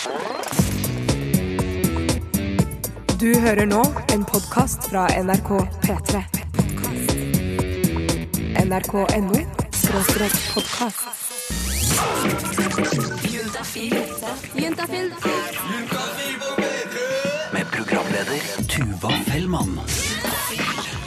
Du hører nå en podkast fra NRK P3. NRK.no skråstrek podkast. Med programleder Tuva Fellmann.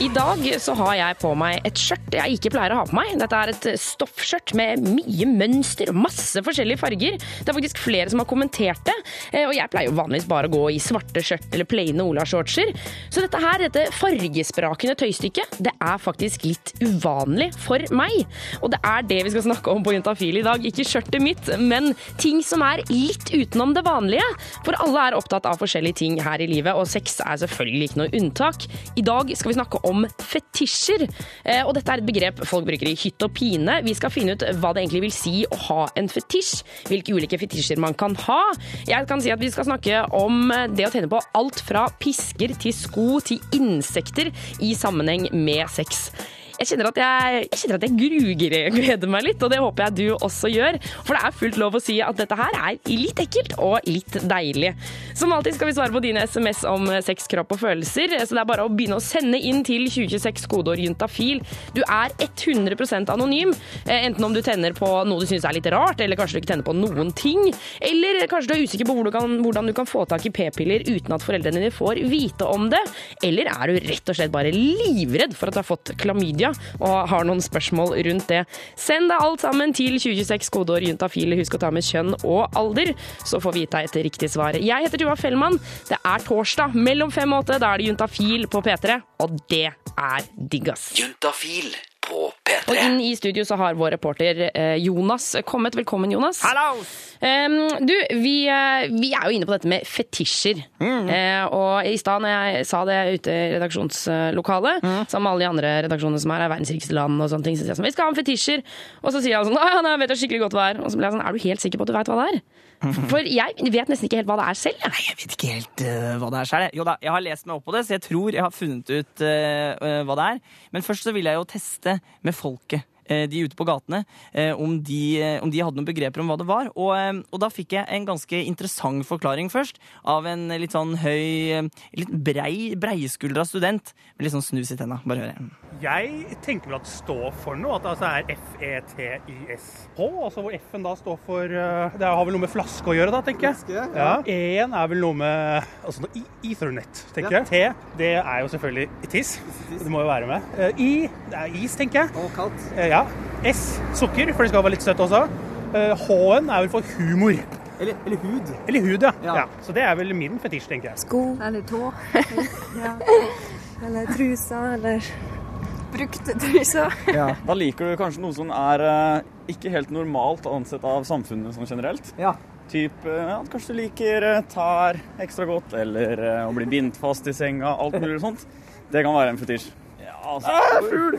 I dag så har jeg på meg et skjørt jeg ikke pleier å ha på meg. Dette er et stoffskjørt med mye mønster og masse forskjellige farger. Det er faktisk flere som har kommentert det, eh, og jeg pleier jo vanligvis bare å gå i svarte skjørt eller plaine olashortser. Så dette her, dette fargesprakende tøystykket, det er faktisk litt uvanlig for meg. Og det er det vi skal snakke om på Juntafil i dag. Ikke skjørtet mitt, men ting som er litt utenom det vanlige. For alle er opptatt av forskjellige ting her i livet, og sex er selvfølgelig ikke noe unntak. I dag skal vi snakke om fetisjer. Eh, Og dette er et begrep folk bruker i hytt og pine. Vi skal finne ut hva det egentlig vil si å ha en fetisj. Hvilke ulike fetisjer man kan ha. Jeg kan si at vi skal snakke om det å tjene på alt fra pisker til sko til insekter i sammenheng med sex. Jeg kjenner at jeg, jeg, kjenner at jeg gruger, gleder meg litt, og det håper jeg du også gjør. For det er fullt lov å si at dette her er litt ekkelt og litt deilig. Som alltid skal vi svare på dine SMS om sex, kropp og følelser, så det er bare å begynne å sende inn til 2026 kodeord juntafil. Du er 100% anonym, eh, enten om du tenner på noe du syns er litt rart, eller kanskje du ikke tenner på noen ting, eller kanskje du er usikker på hvor du kan, hvordan du kan få tak i p-piller uten at foreldrene dine får vite om det, eller er du rett og slett bare livredd for at du har fått klamydia og har noen spørsmål rundt det. Send deg alt sammen til 2026 kodeår juntafil. Husk å ta med kjønn og alder, så får vi deg et riktig svar. Jeg heter Tuva Fellmann. Det er torsdag mellom fem og åtte. Da er det Juntafil på P3, og det er digg, ass. Juntafil på Og P3. inn i studio så har vår reporter eh, Jonas kommet. Velkommen, Jonas. Hallo! Um, du, vi, eh, vi er jo inne på dette med fetisjer. Eh, og i stad når jeg sa det ute i redaksjonslokalet, sammen med alle de andre redaksjonene som er, er verdens rikeste land, og sånne ting, så sier jeg sånn, vi skal ha en fetisjer. Og så sier han sånn, ja, nei, jeg vet jeg skikkelig godt hva det er. Og så blir jeg sånn, er du helt sikker på at du vet hva det er? For jeg vet nesten ikke helt hva det er selv. Jeg. Jeg vet ikke helt uh, hva det er selv. Jo da, jeg har lest meg opp på det, så jeg tror jeg har funnet ut eh, hva det er. Men først så vil jeg jo teste med folket. Eh, De ute på gatene, eh, om de, eh, om de hadde noen begreper om hva det var. Og, og da fikk jeg en ganske interessant forklaring først, av en litt sånn høy, litt brei, breiskuldra student med litt sånn snus i tenna. Bare høre. Jeg tenker vel at det står for noe, at det altså er F-E-T-Y-S-H. Altså hvor F-en da står for Det har vel noe med flaske å gjøre, da, tenker jeg. Ja. E-en er vel noe med altså noe Ethernet, tenker jeg. T, det er jo selvfølgelig tiss. Det må jo være med. I, det er is, tenker jeg. Og kaldt. Eh, ja. S, sukker, for det skal være litt søtt også. Eh, H-en er vel for humor. Eller, eller hud. Eller hud, ja. Ja. ja. Så det er vel min fetisj, tenker jeg. sko. Eller tå. ja. Eller trusa, eller brukte truser. Ja, Da liker du kanskje noe som er eh, ikke helt normalt ansett av samfunnet sånn generelt. Ja. Typ ja, kanskje du liker eh, tær ekstra godt, eller eh, å bli bindt fast i senga, alt mulig sånt. Det kan være en fetisj. Ja, ah, fugl!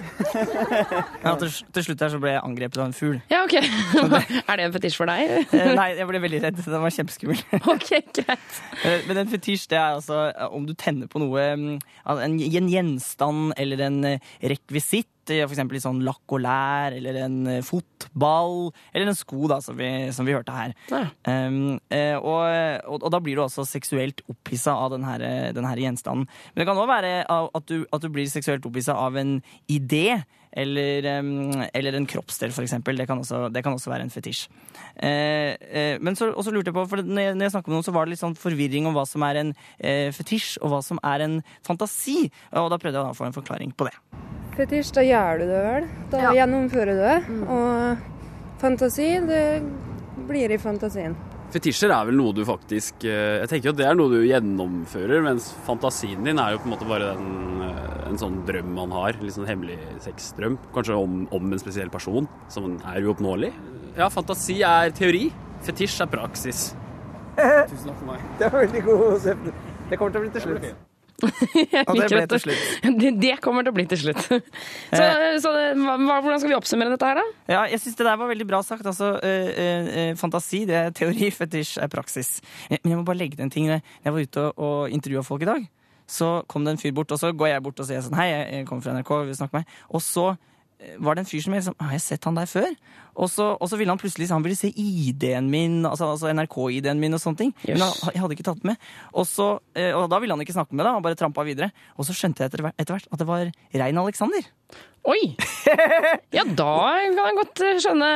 Ja, til, til slutt her så ble jeg angrepet av en fugl. Ja, ok. er det en fetisj for deg? Eh, Nei, jeg ble veldig redd. Den var kjempeskummel. ok, greit. Eh, Men en fetisj det er altså eh, om du tenner på noe mm, En, en gjenstand eller en rekvisitt. For eksempel litt sånn lakk og lær, eller en eh, fotball, eller en sko, da, som vi, som vi hørte her. Ja. Um, og, og, og da blir du også seksuelt opphissa av den her, eh, den her gjenstanden. Men det kan òg være at du, at du blir seksuelt opphissa av en idé. Eller, um, eller en kroppsdel, eksempel. Det kan også, det kan også være en fetisj. Eh, eh, men så, lurte jeg på, for når jeg, når jeg snakket med noen, så var det litt sånn forvirring om hva som er en eh, fetisj, og hva som er en fantasi. Og da prøvde jeg å få en forklaring på det. Fetisj, da gjør du det vel. Da gjennomfører du det. Og fantasi, det blir i fantasien. Fetisjer er vel noe du faktisk eh, Jeg tenker at det er noe du gjennomfører, mens fantasien din er jo på en måte bare den, eh, en sånn drøm man har. Litt sånn hemmelig sexdrøm. Kanskje om, om en spesiell person som er uoppnåelig. Ja, fantasi er teori. Fetisj er praksis. Tusen takk for meg. Det var veldig god Det kommer til å bli til slutt. Og det ble til slutt. Det, det kommer til å bli til slutt. Så, så hva, hvordan skal vi oppsummere dette her, da? Ja, jeg syns det der var veldig bra sagt. Altså, eh, eh, eh, fantasi det er teori, fetisj er praksis. Eh, Men jeg må bare legge til en ting. Jeg var ute og, og intervjua folk i dag, så kom det en fyr bort, og så går jeg bort og sier sånn Hei, jeg kommer fra NRK, vil du snakke med meg? Og så var det en fyr som jeg liksom Har jeg sett han der før? Og så, og så ville han plutselig han ville se ID-en min, altså, altså NRK-ID-en min og sånne ting. Men han, jeg hadde ikke tatt den med. Og, så, eh, og da ville han ikke snakke med deg, han bare trampa videre. Og så skjønte jeg etter hvert at det var Rein Alexander. Oi! Ja, da kan jeg godt eh, skjønne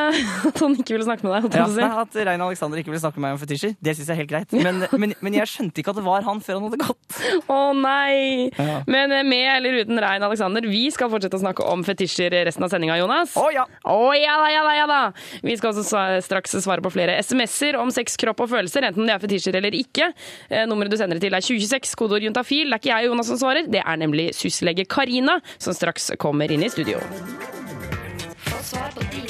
at han ikke ville snakke med deg. Ja, si. At Rein Alexander ikke ville snakke med meg om fetisjer, det syns jeg er helt greit. Men, men, men jeg skjønte ikke at det var han før han hadde gått. Å nei! Ja. Men eh, med eller uten Rein Alexander, vi skal fortsette å snakke om fetisjer resten av sendinga, Jonas. Å ja! Oh, ja da, ja da, ja da! Vi skal også straks svare på flere SMS-er om sex, kropp og følelser, enten det er fetisjer eller ikke. Eh, Nummeret du sender til er 2026, kodeord juntafil. Det er ikke jeg og Jonas som svarer, det er nemlig syslege Karina, som straks kommer inn i studio. Få svar på dine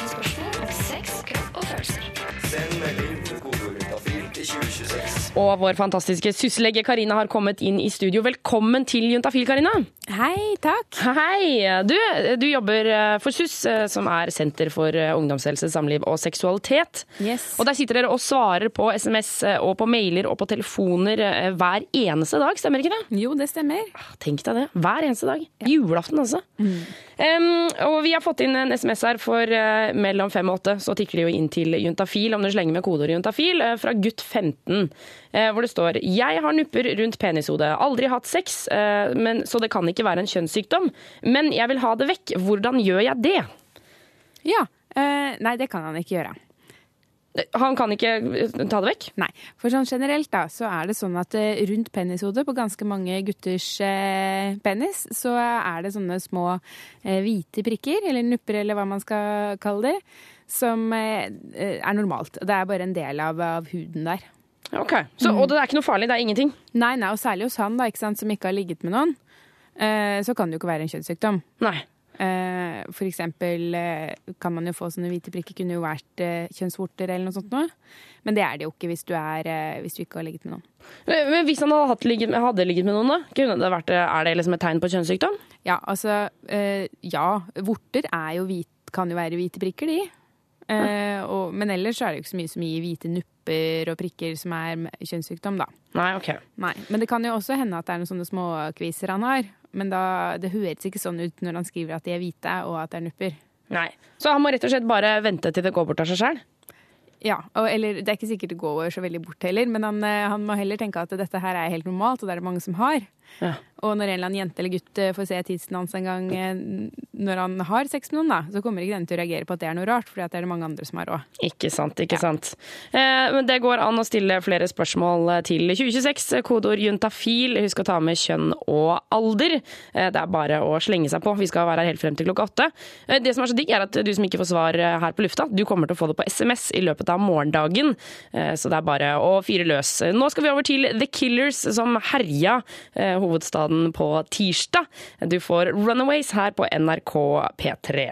Og vår fantastiske syslege Karina har kommet inn i studio. Velkommen til Juntafil, Karina. Hei, takk. Hei! Du, du jobber eh, for SUS, eh, som er Senter for eh, ungdomshelse, samliv og seksualitet. Yes. Og der sitter dere og svarer på SMS og på mailer og på telefoner hver eneste dag, stemmer ikke det? Jo, det stemmer. Tenk deg det. Hver eneste dag. Julaften, altså. Em, og vi har fått inn en SMS her for uh, mellom fem og åtte. Så tikker det jo inn til Juntafil om du slenger med kodeordet juntafil uh, fra gutt 15. eh, hvor det står 'Jeg har nupper rundt penishodet. Aldri hatt sex, eh, men, så det kan ikke være en kjønnssykdom. Men jeg vil ha det vekk. Hvordan gjør jeg det?' Ja. eh, nei, det kan han ikke gjøre. Han kan ikke ta det vekk? Nei. For sånn generelt da, så er det sånn at rundt penishodet på ganske mange gutters penis, så er det sånne små hvite prikker, eller nupper, eller hva man skal kalle det, som er normalt. Det er bare en del av, av huden der. Ok, så, Og det er ikke noe farlig? Det er ingenting? Nei, nei, og særlig hos han da, ikke sant, som ikke har ligget med noen, eh, så kan det jo ikke være en kjønnssykdom. Nei. Eh, For eksempel eh, kan man jo få sånne hvite prikker, kunne jo vært eh, kjønnsvorter eller noe sånt noe. Men det er det jo ikke hvis du, er, hvis du ikke har ligget med noen. Men men hvis han hadde, ligget, hadde ligget med noen, da? Kunne det vært, er det liksom et tegn på kjønnssykdom? Ja, altså Ja, vorter er jo hvit, kan jo være hvite prikker, de. Eh, og, men ellers så er det jo ikke så mye som gir hvite nupper og prikker som er kjønnssykdom, da. Nei, ok. Nei, Men det kan jo også hende at det er noen sånne småkviser han har. Men da, det høres ikke sånn ut når han skriver at de er hvite og at det er nupper. Nei. Så han må rett og slett bare vente til det går bort av seg sjøl? Ja, og, eller det er ikke sikkert det går så veldig bort heller, men han, eh, han må heller tenke at dette her er helt normalt, og det er det mange som har. Ja. Og når en eller annen jente eller gutt eh, får se tissen hans en gang eh, når han har sex med noen, da, så kommer ikke den til å reagere på at det er noe rart, for det er det mange andre som har òg. Ikke sant, ikke sant. Eh, men det går an å stille flere spørsmål eh, til 2026. Kodeord juntafil. Husk å ta med kjønn og alder. Eh, det er bare å slenge seg på. Vi skal være her helt frem til klokka åtte. Eh, det som er så digg, er at du som ikke får svar her på lufta, du kommer til å få det på SMS i løpet av morgendagen. Så det er bare å fyre løs. Nå skal vi over til The Killers, som herja hovedstaden på tirsdag. Du får Runaways her på NRK P3.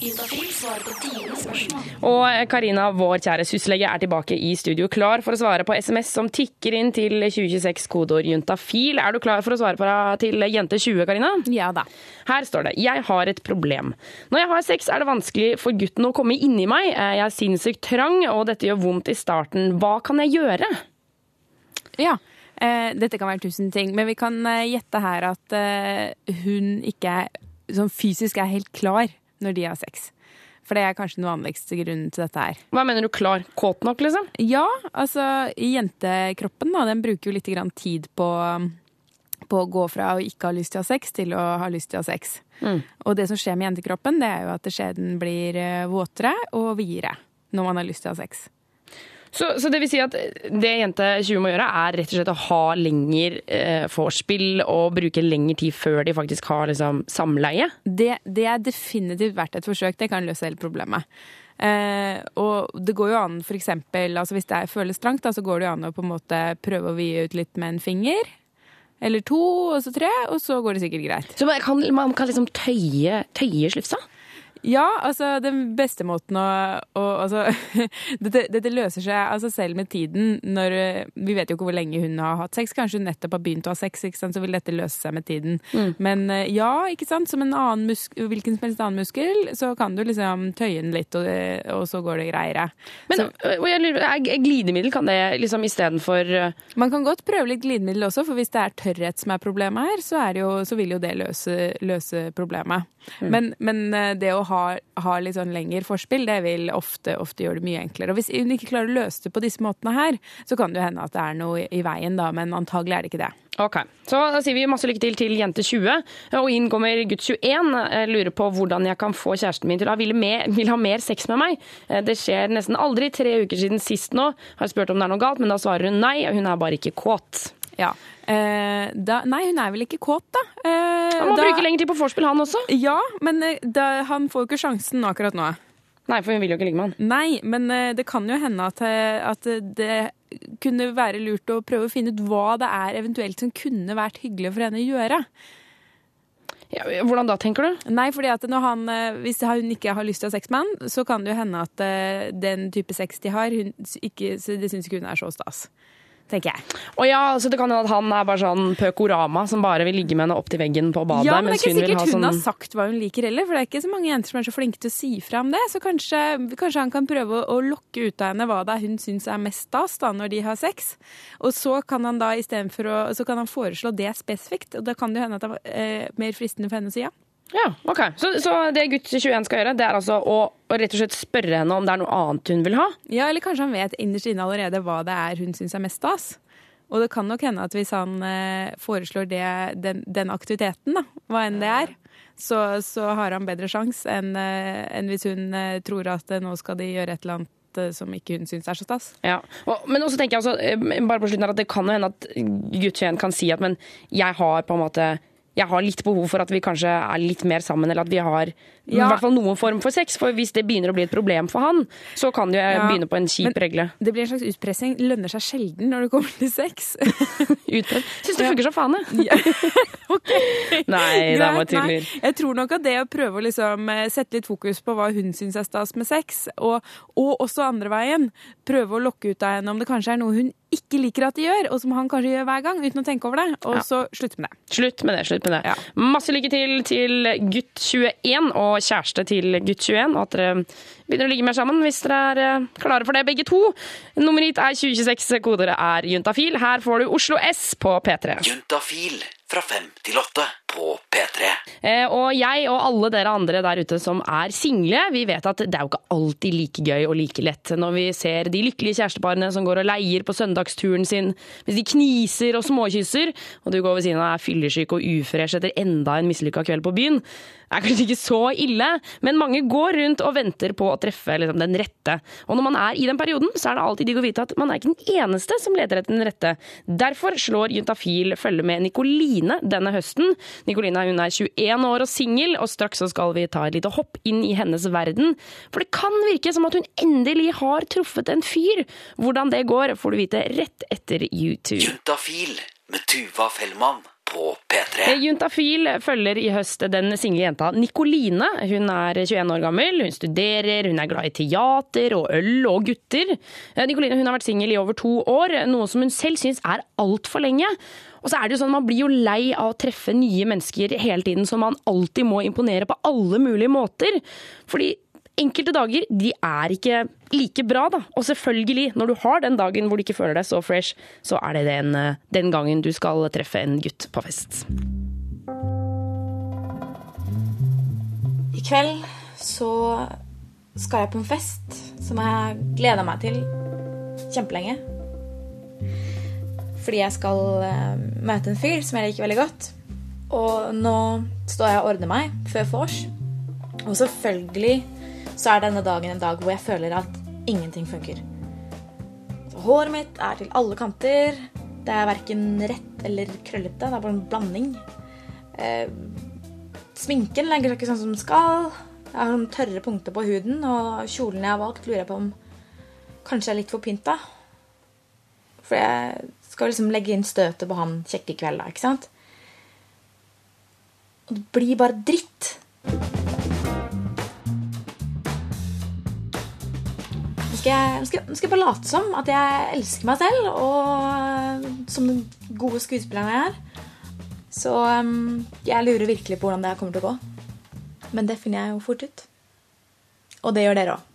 Juntafil svarer på dine spørsmål. Og Karina, vår kjære syslege, er tilbake i studio, klar for å svare på SMS som tikker inn til 2026 kodeord juntafil. Er du klar for å svare på til jente20, Karina? Ja da. Her står det 'Jeg har et problem'. Når jeg har sex, er det vanskelig for gutten å komme inni meg. Jeg er sinnssykt trang, og dette gjør vondt i starten. Hva kan jeg gjøre? Ja. Eh, dette kan være tusen ting, men vi kan eh, gjette her at eh, hun ikke er, sånn fysisk er helt klar når de har sex. For det er kanskje den vanligste grunnen til dette her. Hva mener du klar? Kåt nok, liksom? Ja, altså jentekroppen da, den bruker jo litt grann tid på, på å gå fra å ikke ha lyst til å ha sex til å ha lyst til å ha sex. Mm. Og det som skjer med jentekroppen, det er jo at skjeden blir våtere og videre når man har lyst til å ha sex. Så, så det vil si at det jente 20 må gjøre, er rett og slett å ha lengre eh, vorspiel og bruke lengre tid før de faktisk har liksom, samleie? Det, det er definitivt verdt et forsøk. Det kan løse hele problemet. Eh, og det går jo an for eksempel, altså hvis det føles trangt, da, så går det jo an å på en måte prøve å vie ut litt med en finger. Eller to, og så tre, og så går det sikkert greit. Så man kan, man kan liksom tøye, tøye slufsa? Ja, altså den beste måten å, å altså, dette, dette løser seg altså selv med tiden. Når, eh, vi vet jo ikke hvor lenge hun har hatt sex. Kanskje hun nettopp har begynt å ha sex, ikke sant? så vil dette løse seg med tiden. Mm. Men eh, ja, ikke sant? som en annen musk hvilken som helst annen muskel, så kan du liksom tøye den litt, og, og så går det greiere. Men og jeg lurer, er glidemiddel, kan det liksom istedenfor man kan godt prøve litt glidemiddel også, for hvis det er tørrhet som er problemet her, så, er jo, så vil jo det løse, løse problemet. Mm. Men, men eh, det å ha, ha litt sånn lengre forspill, det vil ofte, ofte gjøre det mye enklere. Og hvis hun ikke klarer å løse det på disse måtene her, så kan det jo hende at det er noe i, veien, da, men antagelig er det ikke det. Ok, så da sier vi masse lykke til til jente 20. Og inn kommer gutt 21. Jeg lurer på hvordan jeg kan få kjæresten min til å ville, vil ha mer sex med meg. Eh, Det skjer nesten aldri. Tre uker siden sist nå har spurt om det er noe galt, men da svarer hun nei. Hun er bare ikke kåt. Ja. Eh, da, nei, hun er vel ikke kåt, da. Eh, Han må da bruke lengre tid på vorspiel, han også. Ja, men eh, da, han får jo ikke sjansen akkurat nå. Nei, for hun vil jo ikke ligge med han. Nei, men eh, det kan jo hende at, eh, at det kunne være lurt å prøve å finne ut hva det er eventuelt som kunne vært hyggelig for henne å gjøre. Ja, hvordan da, tenker du? Nei, fordi at når han, eh, Hvis hun ikke har lyst til å ha sex med han, så kan det jo hende at den type sex de har, hun, ikke, så det syns ikke hun er så stas. Tenker jeg. Og ja, altså Det kan hende at han er bare sånn pøkorama som bare vil ligge med henne opp til veggen på badet. Ja, men det er ikke sikkert ha hun sånn... har sagt hva hun liker heller, for det er ikke så mange jenter som er så flinke til å si fra om det. Så kanskje, kanskje han kan prøve å, å lokke ut av henne hva det er hun syns er mest stas da, når de har sex. Og så kan han da istedenfor å Så kan han foreslå det spesifikt, og da kan det jo hende at det er eh, mer fristende for henne å si ja. Ja, ok. Så, så det gutt 21 skal gjøre, det er altså å, å rett og slett spørre henne om det er noe annet hun vil ha? Ja, eller kanskje han vet innerst inne allerede hva det er hun syns er mest stas. Og det kan nok hende at hvis han eh, foreslår det, den, den aktiviteten, da, hva enn det er, så, så har han bedre sjanse enn eh, enn hvis hun eh, tror at eh, nå skal de gjøre et eller annet eh, som ikke hun syns er så stas. Ja, og, Men også tenker jeg altså, eh, bare på slutten her at det kan hende at gutt 21 kan si at men jeg har på en måte jeg har litt behov for at vi kanskje er litt mer sammen, eller at vi har i Ja. hvert fall noen form for sex. For hvis det begynner å bli et problem for han, så kan det jo Ja, begynne på en kjip men- regle. Det blir en slags utpressing. Lønner seg sjelden når det kommer til sex. Utpress. Syns det funker som faen, jeg. Ja. Nei, det er Greit, tuller. Jeg tror nok at det å prøve å liksom eh, sette litt fokus på hva hun syns er stas med sex, og, og også andre veien, prøve å lokke ut av henne om det kanskje er noe hun ikke liker at de gjør, og som han kanskje gjør hver gang, uten å tenke over det, og Ja. så slutte med det. Slutt med det. slutt med det. Masse lykke til til gutt 21 og kjæreste til gutt 21. Og at dere begynner å ligge mer sammen hvis dere er eh, klare for det, begge to. Nummeret hit er 2026, kodeordet er juntafil. Her får du Oslo S på P3. Juntafil fra fem til åtte på P3. Eh, og jeg og alle dere andre der ute som er single, vi vet at det er jo ikke alltid like gøy og like lett når vi ser de lykkelige kjæresteparene som går og leier på søndagsturen sin, mens de kniser og småkysser, og du går ved siden av er fyllesyk og ufresh etter enda en mislykka kveld på byen. Er kanskje ikke så ille, men mange går rundt og venter på å treffe liksom, den rette. Og når man er i den perioden, så er det alltid digg å vite at man er ikke den eneste som leter etter den rette. Derfor slår Juntafil følge med Nikoline denne høsten. Nikoline hun er 21 år og singel, og straks så skal vi ta et lite hopp inn i hennes verden. For det kan virke som at hun endelig har truffet en fyr. Hvordan det går, får du vite rett etter YouTube. Juntafil med Tuva Fellmann på P3. Eh, Juntafil følger i høst den single jenta Nikoline. Hun er 21 år gammel, hun studerer, hun er glad i teater og øl og gutter. Eh, Nikoline har vært singel i over to år, noe som hun selv syns er altfor lenge. Og så er det jo sånn, Man blir jo lei av å treffe nye mennesker hele tiden, så man alltid må imponere på alle mulige måter. Fordi enkelte dager de er ikke like bra, da. Og selvfølgelig, når du har den dagen hvor du ikke føler deg så fresh, så er det den, eh, den gangen du skal treffe en gutt på fest. I kveld så skal jeg på en fest som jeg gleda meg til kjempelenge. Fordi jeg skal eh, møte en fyr som jeg liker veldig godt. Og nå står jeg og ordner meg før vors. Og selvfølgelig så er denne dagen en dag hvor jeg føler at ingenting funker. Håret mitt er til alle kanter. Det er verken rett eller krøllete. Det er bare en blanding. Eh, Sminken legger seg ikke sånn som den skal. Jeg har sånn tørre punkter på huden, og kjolen jeg har valgt, lurer jeg på om kanskje er litt for pynta. For jeg skal liksom legge inn støtet på han kjekke kvelda, ikke sant? Og det blir bare dritt. Skal skal, skal jeg bare late som at jeg elsker meg selv, og som den gode skuespilleren jeg er. Så um, jeg lurer virkelig på hvordan det kommer til å gå. Men det finner jeg jo fort ut. Og det gjør dere òg.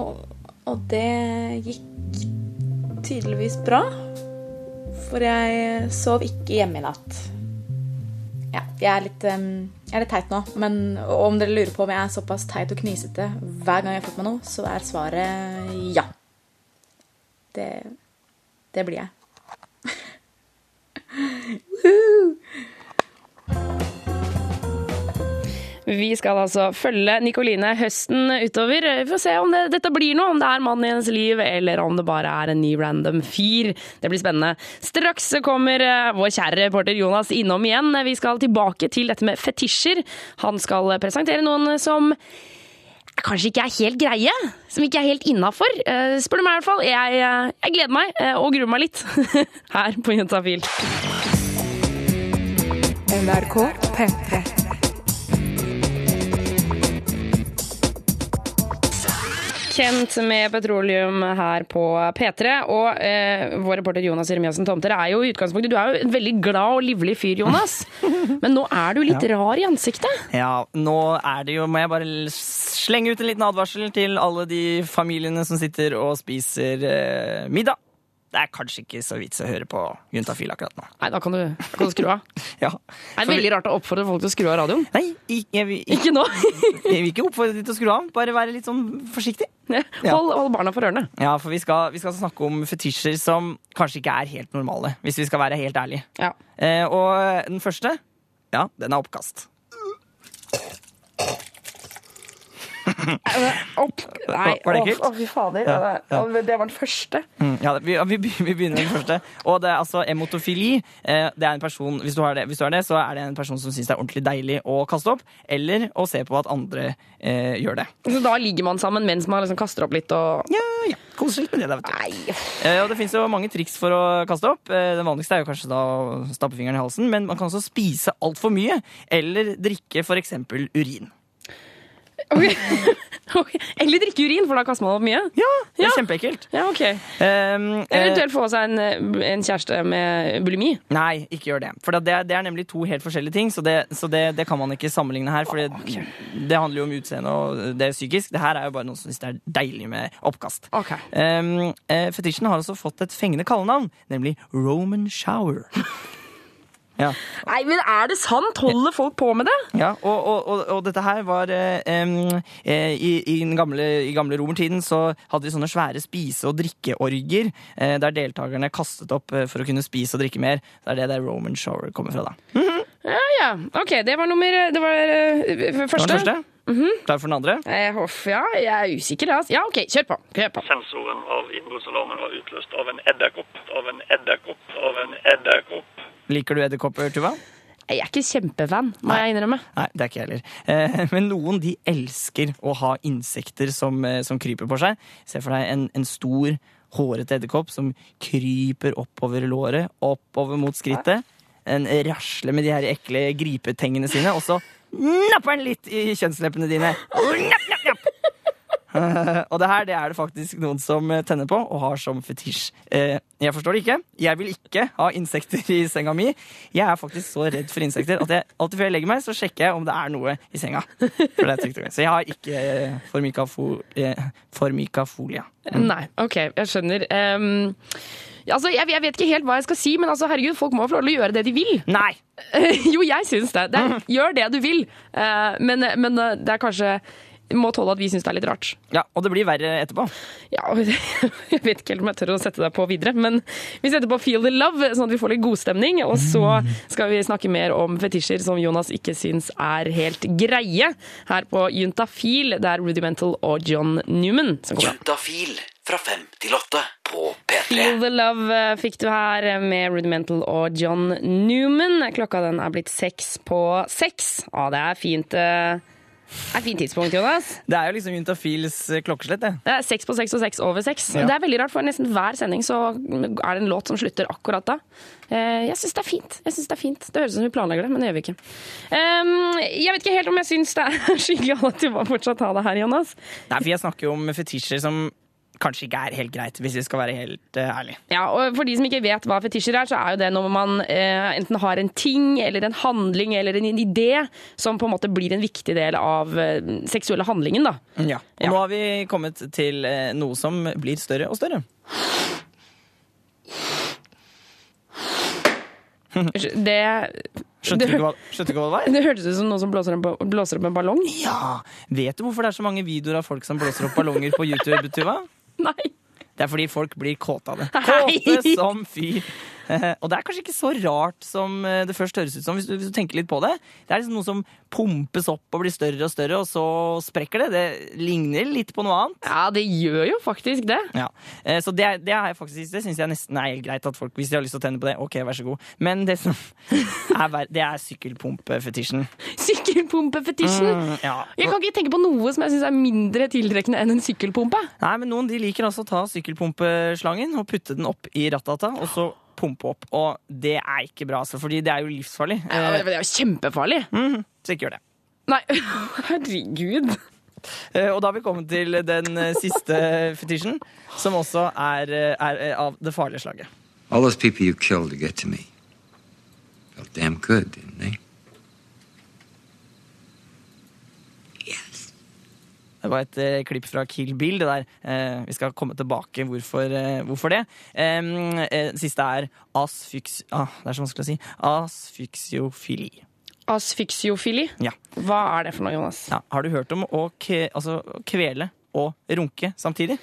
Og, og det gikk tydeligvis bra. For jeg sov ikke hjemme i natt. Ja, jeg er litt, um, er litt teit nå. Men om dere lurer på om jeg er såpass teit og knisete hver gang jeg har fått meg noe, så er svaret ja. Det, det blir jeg. Vi skal altså følge Nikoline høsten utover. Vi får se om det, dette blir noe, om det er mannen i hennes liv, eller om det bare er en ny random fyr. Det blir spennende. Straks kommer eh, vår kjære reporter Jonas innom igjen. Vi skal tilbake til dette med fetisjer. Han skal presentere noen som kanskje ikke er helt greie, som ikke er helt innafor. Eh, Spør du meg i hvert fall. Jeg, eh, jeg gleder meg og gruer meg litt her på Juntafil. NRK P3. Kent med petroleum her på P3. Og eh, vår reporter Jonas Jeremiassen Tomter er jo i utgangspunktet Du er jo en veldig glad og livlig fyr, Jonas. Men nå er du litt Ja. rar i ansiktet. Ja, nå er det jo Må jeg bare slenge ut en liten advarsel til alle de familiene som sitter og spiser eh, middag. Det er kanskje ikke så vits å høre på Juntafil akkurat nå. Nei, da kan du, da kan du skru av. Ja. Det er veldig rart å oppfordre folk til å skru av radioen. Nei, jeg, jeg, vil- Ikke nå. jeg vil ikke oppfordre dem til å skru av. Bare være litt sånn forsiktig. Ja. Hold, hold barna for ørene. Ja, for vi skal, vi skal snakke om fetisjer som kanskje ikke er helt normale, hvis vi skal være helt ærlige. Ja. Eh, og den første, ja, den er oppkast. Opp. Nei, Var det ekkelt? å, fy fader. Ja, ja. Det, det var den første. Mm, ja, vi, vi, vi begynner med den første. Og det er altså emotofili. Eh, det er en person, hvis du, har det, hvis du har det, så er det en person som syns det er ordentlig deilig å kaste opp, eller å se på at andre eh, gjør det. Så da ligger man sammen mens man liksom kaster opp litt og Ja, ja. Koser litt med det, da, vet du. Nei. og det fins jo mange triks for å kaste opp. Eh, den vanligste er jo kanskje da å stappe fingeren i halsen, men man kan også spise altfor mye, eller drikke f.eks. urin. Ok. Eller drikke urin, for da kaster man opp mye. Ja, det er Ja. kjempeekkelt. Ja, okay. Um, eh, Eventuelt få seg en, en kjæreste med bulimi. Nei, ikke gjør det. For det det er nemlig to helt forskjellige ting, så det, så det, det kan man ikke sammenligne her. For det, det handler jo om utseende og det er psykisk. Det her er jo bare noen som syns det er deilig med oppkast. Ok. Um, eh, fetisjen har også fått et fengende kallenavn, nemlig Roman Shower. Ja. Nei, men er det sant? Holder folk på med det? Ja, og, og, og, og dette her var eh, eh, i, i den gamle, i gamle romertiden så hadde de sånne svære spise- og drikkeorger eh, der deltakerne kastet opp eh, for å kunne spise og drikke mer. Det er det der Roman shower kommer fra, da. Ja, ja. Ok, det var nummer Det var eh, Det var første. Mm -hmm. Klar for den andre? Eh, hoff, ja, jeg er usikker. Altså. Ja, OK, kjør på. Kjør på. Sensoren av innbruddsalarmen var utløst av en edderkopp, av en edderkopp, av en edderkopp. Liker du edderkopper, Tuva? Jeg er ikke kjempefan, må jeg innrømme. Nei, det er ikke jeg heller. Eh, men noen de elsker å ha insekter som, eh, som kryper på seg. Se for deg en, en stor, hårete edderkopp som kryper oppover låret, oppover mot skrittet. En rasler med de her ekle gripetengene sine, og så napper den litt i kjønnsleppene dine. Napp, napp, og det her det er det faktisk noen som eh, tenner på og har som fetisj. Eh, jeg forstår det ikke. Jeg vil ikke ha insekter i senga mi. Jeg er faktisk så redd for insekter at jeg, alltid før jeg legger meg, så sjekker jeg om det er noe i senga. Så jeg har ikke formikafo, eh, formikafolia. Nei, OK, jeg skjønner. Um, altså, jeg, jeg vet ikke helt hva jeg skal si, men altså, herregud, folk må få lov til å gjøre det de vil. Nei! jo, jeg syns det. det er, gjør det du vil. Men, men det er kanskje må tåle at vi syns det er litt rart. Ja, Og det blir verre etterpå. Ja, Jeg vet ikke helt om jeg tør å sette deg på videre, men vi setter på Feel the Love, sånn at vi får litt godstemning. Og så skal vi snakke mer om fetisjer som Jonas ikke syns er helt greie, her på Juntafil. Det er Rudimental og John Newman som kommer. Juntafil fra fem til åtte på P3. Feel the Love eh, fikk du her med Rudimental og John Newman. Klokka den er blitt seks på seks. Ja, det er fint. Det er fint tidspunkt, Jonas. Det er jo liksom Juntafils eh, klokkeslett, det. Det er seks på seks og seks over seks. Ja. Det er veldig rart, for nesten hver sending så er det en låt som slutter akkurat da. Eh, Jeg syns det er fint. Jeg synes Det er fint. Det høres ut som vi planlegger det, men det gjør vi ikke. Um, Jeg vet ikke helt om jeg syns det er skikkelig at du må fortsatt ha det her, Jonas. Nei, for jeg snakker jo om fetisjer som kanskje ikke er helt greit, hvis vi skal være helt uh, ærlige. Ja, og For de som ikke vet hva fetisjer er, så er jo det når man uh, enten har en ting eller en handling eller en idé som på en måte blir en viktig del av uh, seksuelle handlingen. da. Ja. Og nå har vi kommet til uh, noe som blir større og større. Det Skjønte du ikke hva, skjønte ikke hva det var? Det hørtes ut som noen som blåser, en, blåser opp en ballong. Ja! Vet du hvorfor det er så mange videoer av folk som blåser opp ballonger på YouTube? Tuva? Nei. Det er fordi folk blir kåte av det. Kåte som fy! Og det er kanskje ikke så rart som eh, det først høres ut som, hvis du, hvis du tenker litt på det. Det er liksom noe som pumpes opp og blir større og større, og så sprekker det. Det ligner litt på noe annet. Ja, det gjør jo faktisk det. Ja. Eh, Så det, det, er faktisk, det syns jeg nesten er helt greit at folk, hvis de har lyst til å tenne på det, ok, vær så god. Men det som er, det er sykkelpumpefetisjen. Sykkelpumpefetisjen. Mm, ja. Jeg kan ikke tenke på noe som jeg syns er mindre tiltrekkende enn en sykkelpumpe. Nei, men noen de liker altså å ta sykkelpumpeslangen og putte den opp i rattata, og så pumpe opp. Og det er ikke bra, altså, fordi det er jo livsfarlig. Ja, men det er jo kjempefarlig. Mhm, så ikke gjør det. Nei, herregud. Eh, Og da har vi kommet til den eh, siste fetisjen, som også er, eh, er av det farlige slaget. All those people you killed to get to me felt damn good, didn't they? Det var et eh, klipp fra Kill Bill. det der. Eh, vi skal komme tilbake hvorfor, eh, hvorfor det. Eh, siste er asfyks... Ah, det er så vanskelig å si. Asfyksiofili. Asfyksiofili? Ja. Hva er det for noe, Jonas? Ja, har du hørt om å altså, kvele og runke samtidig?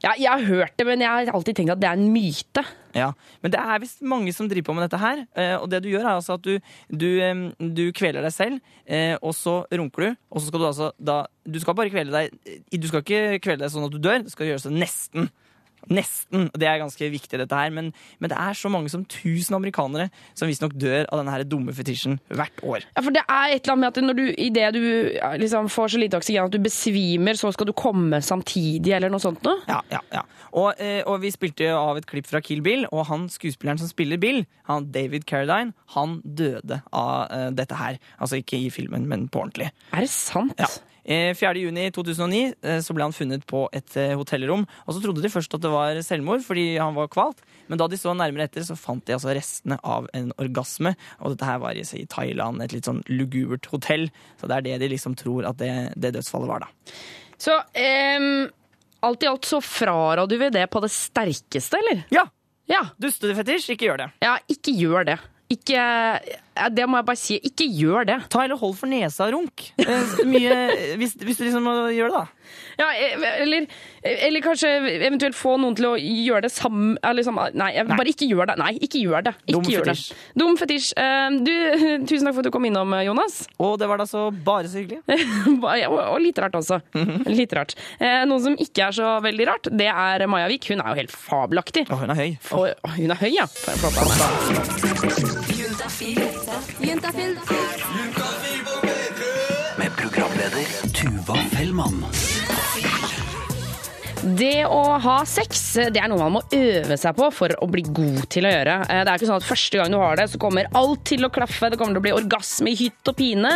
Ja, jeg har hørt det, men jeg har alltid tenkt at det er en myte. Ja, Men det er visst mange som driver på med dette her. eh, Og det du gjør, er altså at du, du, du kveler deg selv, eh, og så runker du. Og så skal du altså da Du skal bare kvele deg Du skal ikke kvele deg sånn at du dør, du skal gjøre det nesten. Nesten. Det er ganske viktig, dette her. Men, men det er så mange som tusen amerikanere som visstnok dør av denne her dumme fetisjen hvert år. Ja, for det er et eller annet med at når du, i det du liksom får så lite oksygen at du besvimer, så skal du komme samtidig, eller noe sånt noe? Ja, ja, ja. Og, eh, og vi spilte av et klipp fra Kill Bill, og han skuespilleren som spiller Bill, han David Carradine, han døde av eh, dette her. Altså ikke i filmen, men på ordentlig. Er det sant? Ja. Eh, 4. juni 2009 eh, så ble han funnet på et eh, hotellrom. Og så trodde de først at det var selvmord fordi han var kvalt. Men da de så nærmere etter, så fant de altså restene av en orgasme. Og dette her var i, i Thailand, et litt sånn lugubert hotell. Så det er det de liksom tror at det, det dødsfallet var, da. Så um, alt i alt så fraråder vi det på det sterkeste, eller? Ja! Ja. Dustefetisj, ikke gjør det. Ja, ikke gjør det. Ikke Det må jeg bare si. Ikke gjør det. Ta eller hold for nesa og runk. Eh, mye, hvis, hvis du liksom må gjøre det, da. Ja, eller, eller kanskje eventuelt få noen til å gjøre det sammen eller liksom, Nei, bare ikke gjør det. Nei, ikke gjør det. Ikke Dum gjør fetisj. Det. Dum fetisj. Eh, Du, tusen takk for at du kom innom, Jonas. Og det var da så bare så hyggelig. Og, og litt rart også. Litt rart. Noen som ikke er så veldig rart, det er Maja Vik. Hun er jo helt fabelaktig. Og hun er høy. For, hun er høy, ja. For en flott dame. Juntafil. Med programleder Tuva Fellmann. Det å ha sex det er noe man må øve seg på for å bli god til å gjøre. Eh, Det er ikke sånn at første gang du har det, så kommer alt til å klaffe. Det kommer til å bli orgasme i hytt og pine.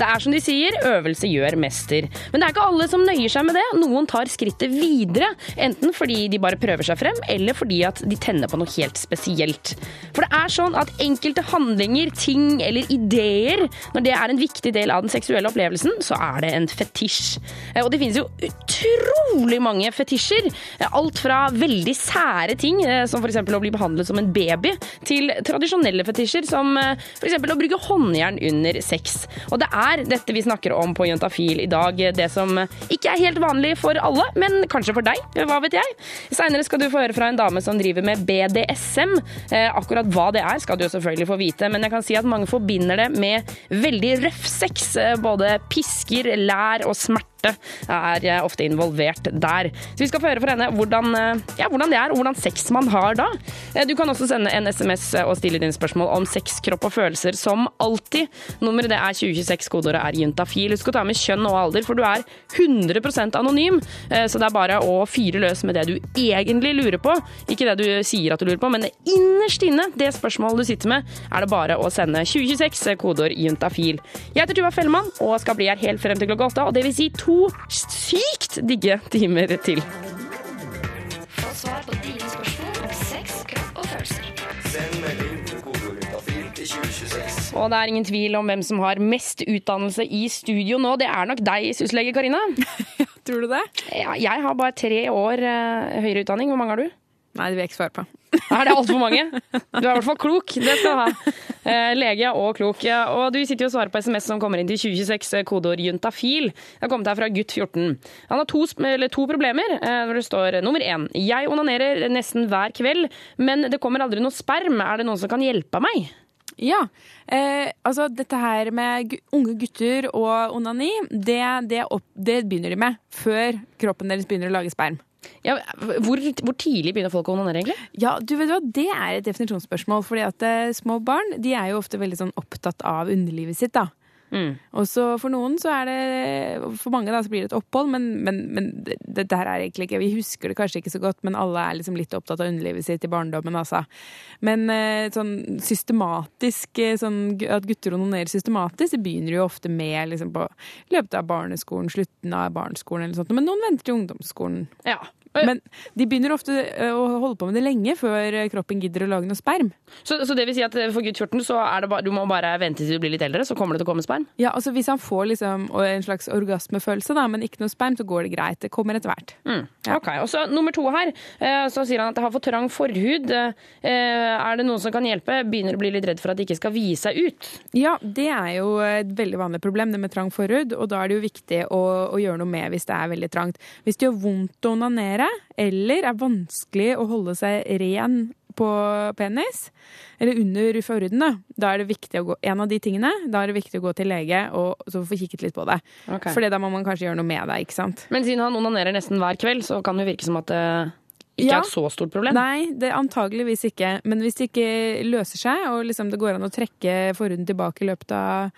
Det er som de sier, øvelse gjør mester. Men det er ikke alle som nøyer seg med det. Noen tar skrittet videre. Enten fordi de bare prøver seg frem, eller fordi at de tenner på noe helt spesielt. For det er sånn at enkelte handlinger, ting eller ideer, når det er en viktig del av den seksuelle opplevelsen, så er det en fetisj. Eh, Og det finnes jo utrolig mange fetisjer. Eh, Alt fra veldig sære ting, eh, som f.eks. å bli behandlet som en baby, til tradisjonelle fetisjer, som f.eks. å bruke håndjern under sex. Og det er dette vi snakker om på Juntafil i dag, eh, det som ikke er helt vanlig for alle, men kanskje for deg, hva vet jeg. Seinere skal du få høre fra en dame som driver med BDSM. Eh, Akkurat hva det er, skal du jo selvfølgelig få vite, men jeg kan si at mange forbinder det med veldig røff sex. eh, Både pisker, lær og smerte smerte er eh, ofte involvert der. Så vi skal få høre fra henne hvordan, eh, ja, hvordan det er, og hvordan sex man har da. Eh, Du kan også sende en SMS og stille dine spørsmål om sex, kropp og følelser som alltid. Nummeret det er 2026, kodeordet er juntafil. Husk å ta med kjønn og alder, for du er 100% anonym. Så det er bare å fyre løs med det du egentlig lurer på. Ikke det du sier at du lurer på, men det innerst inne, det spørsmålet du sitter med, er det bare å sende 2026, kodeord juntafil. Jeg heter Tuva Fellmann og skal bli her helt frem til klokka åtte, og det vil si to sykt digge timer til. Få svar på dine spørsmål om sex, kropp og følelser. Send melding til kodeordet til 2026. Og det er ingen tvil om hvem som har mest utdannelse i studio nå. Det er nok deg, syslege Karina. Tror du det? Ja, jeg har bare tre år uh, høyere utdanning. Hvor mange har du? Nei, det vil jeg ikke svare på. Er det altfor mange? Du er i hvert fall klok. Det skal du ha. Eh, lege og klok. Og du sitter jo og svarer på SMS som kommer inn til 2026, eh, kodeord juntafil. Det har kommet her fra gutt 14. Han har to, to problemer. Når Hvor det står nummer én. Jeg onanerer nesten hver kveld, men det kommer aldri noe sperm. Er det noen som kan hjelpe meg? Ja. Eh, altså, dette her med unge gutter og onani, det, det, opp, det begynner de med før kroppen deres begynner å lage sperm. Ja, hvor, hvor tidlig begynner folk å onanere, egentlig? Ja, du vet hva, Det er et definisjonsspørsmål. fordi at eh, små barn de er jo ofte veldig sånn opptatt av underlivet sitt. da. Og så For noen så er det For mange da så blir det et opphold, men, men, men dette her er egentlig ikke Vi husker det kanskje ikke så godt, men alle er liksom litt opptatt av underlivet sitt i barndommen. altså. Men eh, sånn systematisk eh, sånn At gutter onanerer systematisk, det begynner jo ofte med liksom på løpet av barneskolen, slutten av barneskolen eller sånt. Men noen venter til ungdomsskolen. Ja. Men de begynner ofte eh, å holde på med det lenge før eh, kroppen gidder å lage noe sperm. Så, så det vil si at for gutt 14 så er det bare, du må bare vente til du blir litt eldre, så kommer det til å komme sperm? Ja, altså Hvis han får liksom en slags orgasmefølelse, da, men ikke noe sperm, så går det greit. Det kommer etter hvert. Mm. Ok, og så Nummer to her, eh, så sier han at jeg har for trang forhud. Eh, Er det noen som kan hjelpe? Begynner å bli litt redd for at det ikke skal vise seg ut. Ja, det er jo et veldig vanlig problem, det med trang forhud. Og da er det jo viktig å, å gjøre noe med hvis det er veldig trangt. Hvis det gjør vondt å onanere, eller er vanskelig å holde seg ren på penis, eller under forhuden, da, da er det viktig å gå en av de tingene, da er det viktig å gå til lege og så få kikket litt på det. Okay. For da må man kanskje gjøre noe med det, ikke sant. Men siden han onanerer nesten hver kveld, så kan det virke som at det ikke Ja. er et så stort problem. Nei, det antageligvis ikke. Men hvis det ikke løser seg, og liksom det går an å trekke forhuden tilbake i løpet av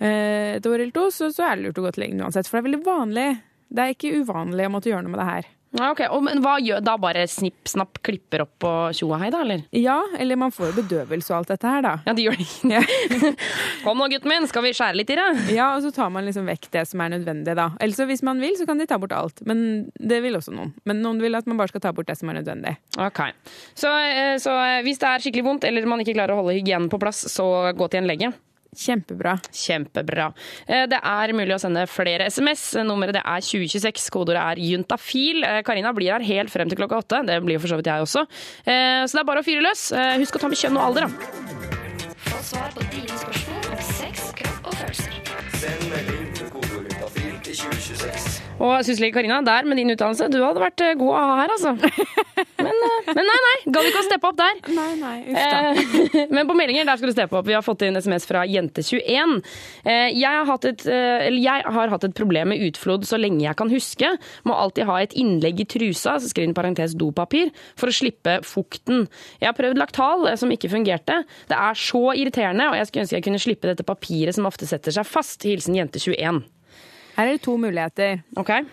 eh, et år eller to, så, så er det lurt å gå til legen uansett. For det er veldig vanlig. Det er ikke uvanlig å måtte gjøre noe med det her. Ja, ok. Og, men hva gjør da? Bare snipp, snapp, klipper opp og tjo og hei, da, eller? Ja, eller man får jo bedøvelse og alt dette her, da. Ja, de gjør det. Kom nå, gutten min, skal vi skjære litt i det? Ja, og så tar man liksom vekk det som er nødvendig, da. Eller så hvis man vil, så kan de ta bort alt. Men det vil også noen. Men noen vil at man bare skal ta bort det som er nødvendig. Ok. Så, eh, så eh, hvis det er skikkelig vondt, eller man ikke klarer å holde hygienen på plass, så gå til en lege. Kjempebra. Kjempebra. Eh, Det er mulig å sende flere SMS. Nummeret det er 2026. Kodeordet er juntafil. Eh, Karina blir her helt frem til klokka åtte. Det blir for så vidt jeg også. Eh, Så det er bare å fyre løs. Eh, Husk å ta med kjønn og alder, da. Få svar på dine spørsmål om sex, kropp og følelser. Send melding til kodeordet juntafil til 2026. Og syslege Karina, der med din utdannelse, du hadde vært eh, god å ha her, altså. Men, eh, men nei, nei. Gadd ikke å steppe opp der. Nei, nei, uff da. Eh, Men på meldinger der skal du steppe opp. Vi har fått inn SMS fra Jente21. Eh, Jeg har, hatt et, eller jeg har hatt et problem med utflod så lenge jeg kan huske. Må alltid ha et innlegg i trusa, så skriver en parentes dopapir, for å slippe fukten. Jeg har prøvd laktal, som ikke fungerte. Det er så irriterende, og jeg skulle ønske jeg kunne slippe dette papiret som ofte setter seg fast. Hilsen Jente21. Her er det to muligheter.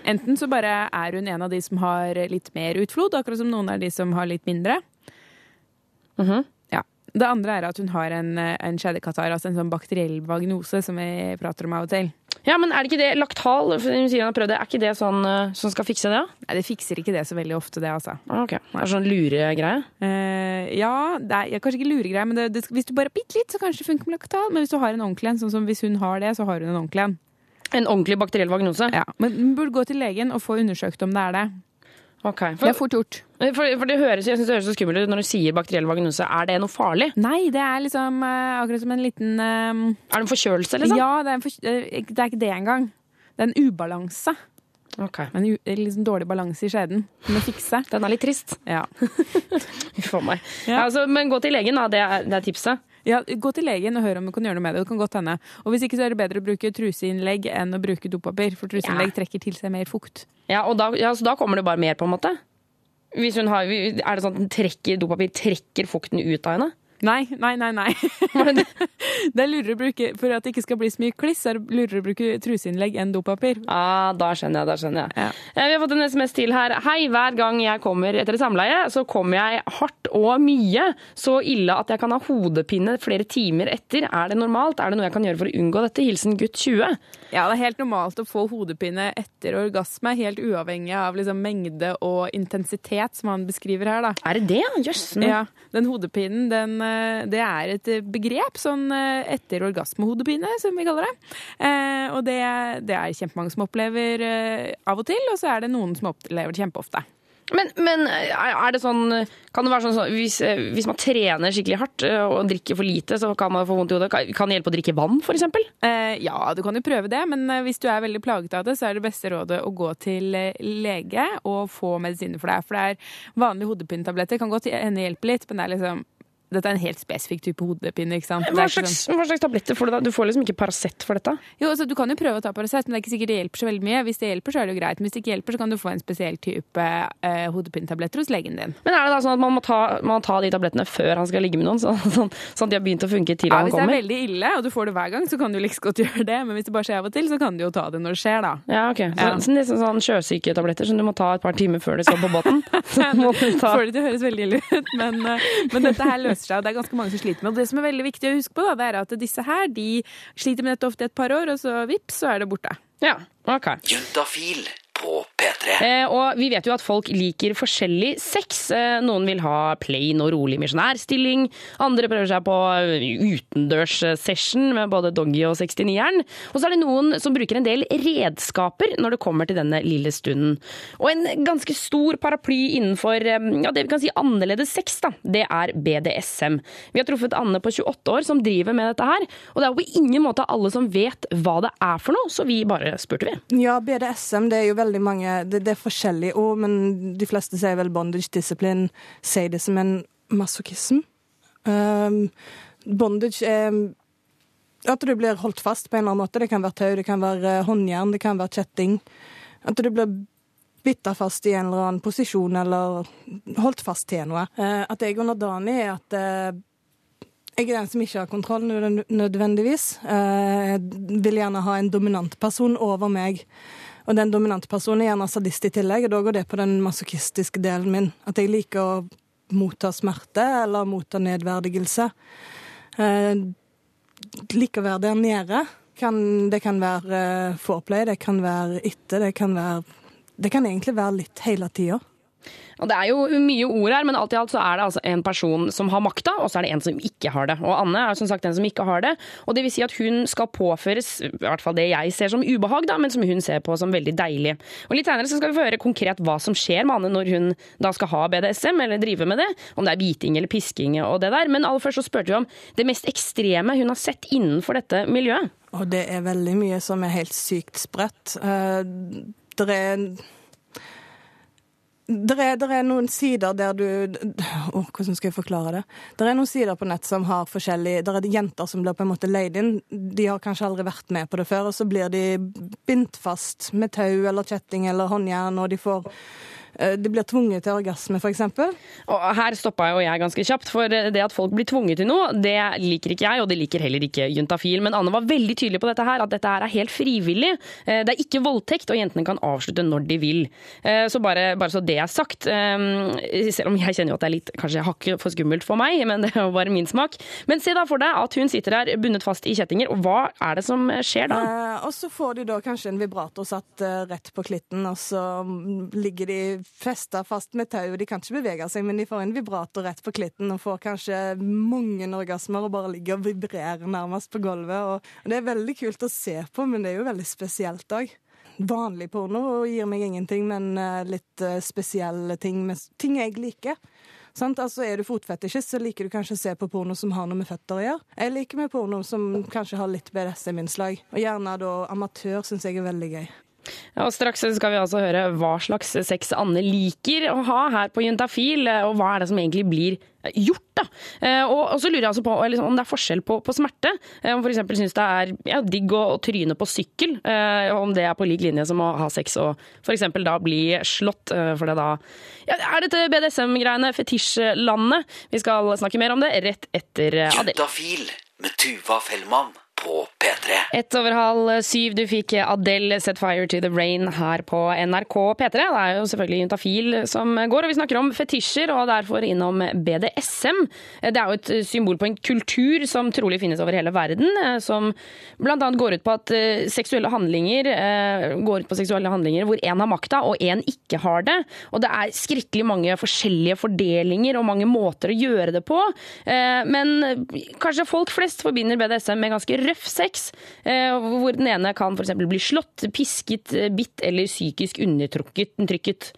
Enten så bare er hun en av de som har litt mer utflod, akkurat som noen er de som har litt mindre. ja. Det andre er at hun har en, en skjedekatarr, altså en sånn bakteriell vagnose, som vi prater om av og til. Ja, men er det ikke det laktal, hun sier hun har prøvd det, er ikke det sånn eh, som skal fikse det? Nei, det fikser ikke det så veldig ofte, det, altså. Ah, Ok, Det er sånn luregreie? Uh, ja, det er ja, kanskje ikke luregreie, men det, det, hvis du bare bitte litt, så kanskje det funker med laktal. Men hvis du har en ordentlig en, sånn som hvis hun har det, så har hun en ordentlig en. En ordentlig bakteriell vagnose? Ja, men du burde gå til legen og få undersøkt om det er det. Ok. Det er fort gjort. For, for det høres, jeg synes det høres så skummelt ut når du sier bakteriell vagnose. Er det noe farlig? Nei, det er liksom uh, akkurat som en liten eh, Er det en forkjølelse, liksom? Ja, det er, for, eh, det er ikke det engang. Det er en ubalanse. En u, liksom dårlig balanse i skjeden. Må fikse. Den er litt trist. Ja. Uff a meg. Ja, altså, men gå til legen, da. Det er, det er tipset. Ja, Gå til legen og hør om du kan gjøre noe med det. Det kan godt hende. Og hvis ikke så er det bedre å bruke truseinnlegg enn å bruke dopapir, for truseinnlegg trekker til seg mer fukt. Ja, og da, ja, Så da kommer det bare mer, på en måte? Hvis hun har, er det sånn at trekker, dopapir trekker fukten ut av henne? Nei, nei, nei. nei. det er lurere å bruke, For at det ikke skal bli så mye kliss, er det lurere å bruke truseinnlegg enn dopapir. Ah, da skjønner jeg. da skjønner jeg. Ja. Vi har fått en SMS til her. Hei, hver gang jeg kommer etter et samleie, så kommer jeg hardt og mye. Så ille at jeg kan ha hodepine flere timer etter. Er det normalt? Er det noe jeg kan gjøre for å unngå dette? Hilsen gutt 20. Ja, det er helt normalt å få hodepine etter orgasme, helt uavhengig av liksom mengde og intensitet, som han beskriver her. da. Er det det? Jøss. nå. Ja, den hodepinen, den, eh, det er et eh, begrep, sånn eh, etter orgasmehodepine, som vi kaller det. Eh, og det, det er kjempemange som opplever eh, av og til, og så er det noen som opplever det kjempeofte. Men, men er det sånn Kan det være sånn sånn hvis, hvis man trener skikkelig hardt eh, og drikker for lite, så kan man få vondt i hodet? Kan det hjelpe å drikke vann, f.eks.? Eh, ja, du kan jo prøve det, men eh, hvis du er veldig plaget av det, så er det beste rådet å gå til eh, lege og få medisiner for deg. For det er vanlige hodepinetabletter kan godt hende hjelpe litt, men det er liksom dette er en helt spesifikk type hodepine. ikke sant? Hva er slags, sånn- hva slags tabletter får du da? Du får liksom ikke Paracet for dette? Jo, altså Du kan jo prøve å ta Paracet, men det er ikke sikkert det hjelper så veldig mye. Hvis det hjelper, så er det jo greit. Men hvis det ikke hjelper, så kan du få en spesiell type eh, hodepinetabletter hos legen din. Men er det da sånn at man må ta, man ta de tablettene før han skal ligge med noen, sånn, sånn, sånn at de har begynt å funke til Ja, han kommer? Hvis det er veldig ille, og du får det hver gang, så kan du like så godt gjøre det. Men hvis det bare skjer av og til, så kan du jo ta det når det skjer, da. Ja, ok. Så, Ja. så nesten sånn sjøsyketabletter som du må ta et par timer før du skal på båten? Får det høres veldig ille ut, men, eh, men dette her løser seg. og Det er ganske mange som sliter med. Og det som er veldig viktig å huske på, da, det er at disse her de sliter med dette ofte i et par år, og så vips, så er det borte. Ja, ok. Juntafil på P3. Eh, og vi vet jo at folk liker forskjellig sex. Eh, noen vil ha plain og rolig misjonærstilling. Andre prøver seg på utendørs-session med både doggy og 69-eren. Og så er det noen som bruker en del redskaper når det kommer til denne lille stunden. Og en ganske stor paraply innenfor eh, ja, det vi kan si annerledes sex, da, det er BDSM. Vi har truffet Anne på 28 år som driver med dette her. Og det er jo på ingen måte alle som vet hva det er for noe, så vi bare spurte, vi. Ja, BDSM det er jo veldig mange Det, det er forskjellige ord, men de fleste sier vel bondage disiplin, sier det som en masochisme. Um, bondage er at du blir holdt fast på en eller annen måte. Det kan være tau, det kan være eh, håndjern, det kan være kjetting. At du blir bitta fast i en eller annen posisjon eller holdt fast til noe. Eh, At jeg er underdanig, er at eh, jeg er den som ikke har kontroll nødvendigvis. Jeg vil gjerne ha en dominant person over meg. Og den dominante personen er gjerne sadist i tillegg, og da går det på den masochistiske delen min. At jeg liker å motta smerte eller motta nedverdigelse. Eh, være der nede. Kan, det kan være eh, foreplay, det kan være etter, det kan være Det kan egentlig være litt hele tida. Og Det er jo mye ord her, men alt i alt så er det altså en person som har makta, og så er det en som ikke har det. Og Anne er som sagt den som ikke har det. Og det vil si at hun skal påføres i hvert fall det jeg ser som ubehag, da, men som hun ser på som veldig deilig. Og Litt senere så skal vi få høre konkret hva som skjer med Anne når hun da skal ha BDSM, eller drive med det. Om det er biting eller pisking og det der. Men aller først så spurte vi om det mest ekstreme hun har sett innenfor dette miljøet. Og det er veldig mye som er helt sykt spredt. Uh, det er, er noen sider der du Åh, Hvordan skal jeg forklare det? Det er noen sider på nett som har forskjellig Der er det jenter som blir på en måte leid inn. De har kanskje aldri vært med på det før, og så blir de bindt fast med tau eller kjetting eller håndjern, og de får De blir tvunget til orgasme, f.eks. Her stoppa jo jeg ganske kjapt, for det at folk blir tvunget til noe, det liker ikke jeg, og det liker heller ikke Juntafil. Men Anne var veldig tydelig på dette her, at dette her er helt frivillig. Eh, Det er ikke voldtekt, og jentene kan avslutte når de vil. Eh, Så bare, bare så det er sagt. eh, Selv om jeg kjenner jo at det er litt kanskje hakket for skummelt for meg, men det er jo bare min smak. Men se da for deg at hun sitter der bundet fast i kjettinger, og hva er det som skjer da? Eh, og så får de da kanskje en vibrator satt eh, rett på klitten, og så ligger de festa fast med tau. De kan ikke bevege seg, men de får en vibrator rett på klitten og får kanskje mange orgasmer og bare ligger og vibrerer nærmest på gulvet. Og, det er veldig kult å se på, men det er jo veldig spesielt òg. Vanlig porno gir meg ingenting, men eh, litt eh, spesielle ting, ting jeg liker. Altså, Er du fotfetisjist, så liker du kanskje å se på porno som har noe med føtter å gjøre. Jeg liker med porno som kanskje har litt BDSM-innslag. Og gjerne da amatør syns jeg er veldig gøy. Ja, og Straks skal vi altså høre hva slags sex Anne liker å ha her på Juntafil, og hva er det som egentlig blir gjort. da. Eh, Og, så lurer jeg altså på om det er forskjell på, på smerte. Eh, Om f.eks. syns det er ja, digg å, å tryne på sykkel, og om det er på lik linje som å ha sex og f.eks. da bli slått. eh, For det da ja, er dette BDSM-greiene fetisjlandet. Vi skal snakke mer om det rett etter eh, Adele. Juntafil med Tuva Fellmann på P3. Ett over halv syv, du fikk Adele Set Fire to the Rain her på NRK P3. Det er jo selvfølgelig Juntafil som går, og vi snakker om fetisjer og derfor innom BDSM. Det er jo et symbol på en kultur som trolig finnes over hele verden, eh, som annet går ut på at eh, seksuelle handlinger eh, går ut på seksuelle handlinger hvor én har makta og én ikke har det. Og det er skrekkelig mange forskjellige fordelinger og mange måter å gjøre det på. Men kanskje folk flest forbinder BDSM med ganske røff sex, eh, hvor den ene kan f.eks. bli slått, pisket, eh, bitt eller psykisk undertrykket.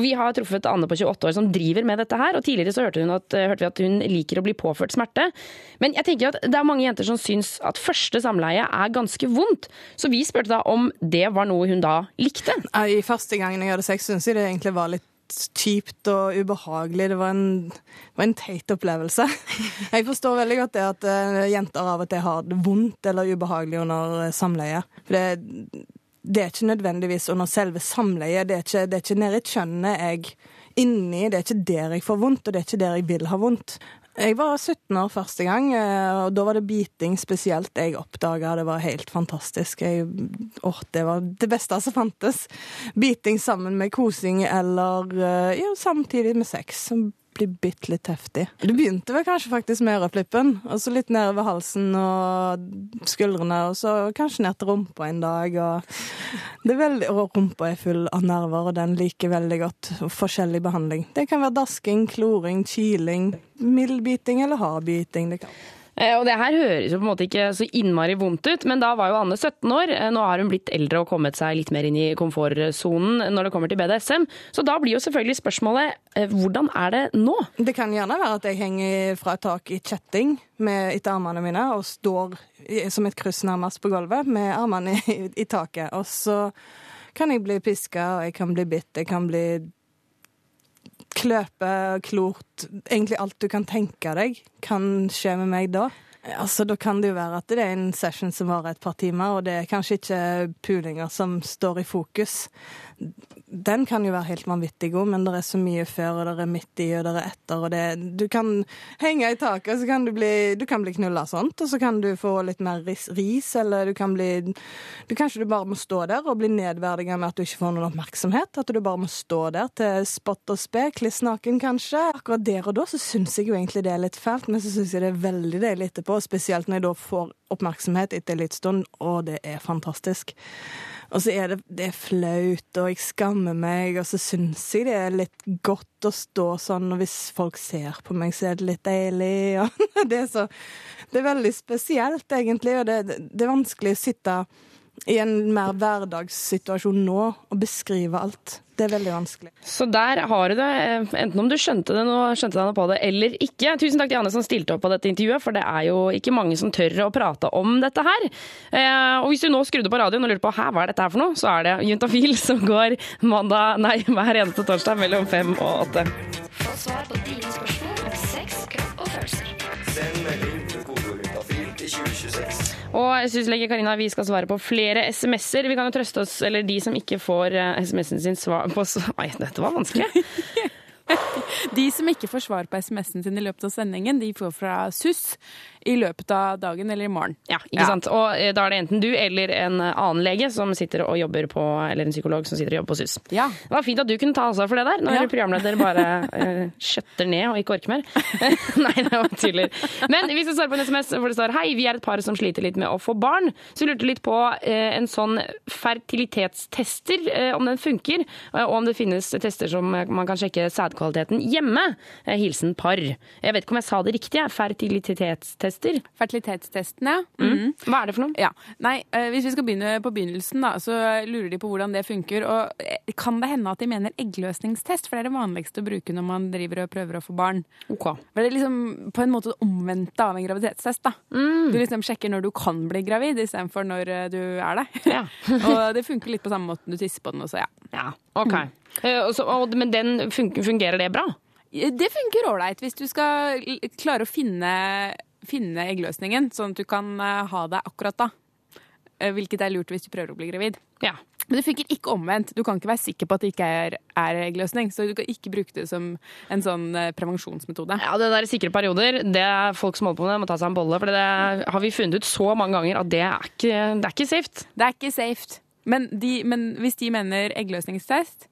Vi har truffet Anne på 28 år som driver med dette her, og tidligere så hørte, at, eh, hørte vi at hun liker å bli påført smerte. Men jeg tenker at det er mange jenter som syns at første samleie er ganske vondt, så vi spurte da om det var noe hun da likte. I første gangen jeg hadde sex, syns jeg det egentlig var litt kjipt og ubehagelig. Det var en, det var en teit opplevelse. Jeg forstår veldig godt det at eh, jenter av og til har det vondt eller ubehagelig under eh, samleie. For det, det er ikke nødvendigvis under selve samleiet. Det er ikke, det er ikke nede i kjønnet jeg inni. Det er ikke der jeg får vondt, og det er ikke der jeg vil ha vondt. Jeg var 17 år første gang, eh, og da var det biting spesielt jeg oppdaga. Det var helt fantastisk. Jeg, åh, det var det beste som fantes. Biting sammen med kosing eller eh, ja, samtidig med sex. Blir bitte litt heftig. Det begynte vel kanskje faktisk med øreflippen, og så litt nedover halsen og skuldrene, og så kanskje ned til rumpa en dag. Og, veldig, og rumpa er full av nerver, og den liker veldig godt forskjellig behandling. Det kan være dasking, kloring, kiling, mild biting eller hard biting. Det kan. Eh, Og det her høres jo på en måte ikke så innmari vondt ut, men da var jo Anne 17 år. Eh, Nå har hun blitt eldre og kommet seg litt mer inn i komfortsonen når det kommer til BDSM. Så da blir jo selvfølgelig spørsmålet eh, hvordan er det nå? Det kan gjerne være at jeg henger fra et tak i kjetting med etter armene mine og står som et kryss nærmest på gulvet med armene i, i taket. Og så kan jeg bli piska, og jeg kan bli bitt, jeg kan bli kløpe, klort Egentlig alt du kan tenke deg, kan skje med meg da. Altså, Da kan det jo være at det er en session som varer et par timer, og det er kanskje ikke pulinger som står i fokus. Den kan jo være helt vanvittig god, men det er så mye før, og det er midt i, og det er etter, og det Du kan henge i taket, så kan du bli, du kan bli knulla sånt, og så kan du få litt mer ris, ris eller du kan bli du, Kanskje du bare må stå der og bli nedverdiga med at du ikke får noen oppmerksomhet. At du bare må stå der til spott og spe, kliss naken kanskje. Akkurat der og da så syns jeg jo egentlig det er litt fælt, men så syns jeg det er veldig deilig etterpå, spesielt når jeg da får oppmerksomhet etter en litt stund, og det er fantastisk. Og så er det, det er flaut, og jeg skammer meg, og så syns jeg det er litt godt å stå sånn, og hvis folk ser på meg, så er det litt deilig, og det er så Det er veldig spesielt, egentlig, og det, det er vanskelig å sitte i en mer hverdagssituasjon nå å beskrive alt. Det er veldig vanskelig. Så der har du det, eh, enten om du skjønte det nå, skjønte deg noe på det eller ikke. Tusen takk til Anne som stilte opp på dette intervjuet, for det er jo ikke mange som tør å prate om dette her. Eh, Og hvis du nå skrudde på radioen og lurte på hæ, hva er dette her for noe, så er det Juntafil som går mandag, nei, hver eneste torsdag mellom fem og åtte. Få svar på dine spørsmål om sex, kropp og følelser. Send melding til kodeordet juntafil til 2026. Og jeg syslege Karina, vi skal svare på flere SMS-er. Vi kan jo trøste oss, eller de som ikke får eh, SMS-en sin svar på Nei, dette var vanskelig. De som ikke får svar på SMS-en sin i løpet av sendingen, de får fra SUS i løpet av dagen eller i morgen. Ja, ikke sant? Og eh, da er det enten du eller en eh, annen lege som sitter og jobber på, eller en psykolog som sitter og jobber på SUS. Ja. Det var fint at du kunne ta ansvar for det der, når Ja. programleder bare uh, skjøtter ned og ikke orker mer. Nei, det var tuller. Men hvis du svarer på en SMS hvor det står Hei, vi er et par som sliter litt med å få barn. Så lurte litt på uh, en sånn fertilitetstester, uh, om den funker, og om det finnes tester som man kan sjekke sædkvaliteten hjemme. Hilsen par. Jeg vet ikke om jeg sa det riktig. jeg. Fertilitetstester. Fertilitetstestene. Mm. Hva er det for noe? Ja. Nei, eh, hvis vi skal begynne på begynnelsen, da, så lurer de på hvordan det funker. Og eh, kan det hende at de mener eggløsningstest? For det er det vanligste å bruke når man driver og prøver å få barn. For det er liksom på en måte det omvendte av en graviditetstest. da. Du liksom sjekker når du kan bli gravid, istedenfor når eh, du er det. og det funker litt på samme måte du tisser på den også, ja. Ok. Mm. så- men den fungerer det bra? Det funker ålreit hvis du skal klare å finne, finne eggløsningen, sånn at du kan eh, ha det akkurat da. Eh, Hvilket er lurt hvis du prøver å bli gravid. Men det funker ikke omvendt. Du kan ikke være sikker på at det ikke er, er eggløsning. Så du kan ikke bruke det som en sånn eh, prevensjonsmetode. Ja, det der sikre perioder, det er folk som holder på med det, må ta seg en bolle. For det har vi funnet ut så mange ganger at det er ikke, det er ikke safe. Det er ikke safe. Men, de, men hvis de mener eggløsningstest,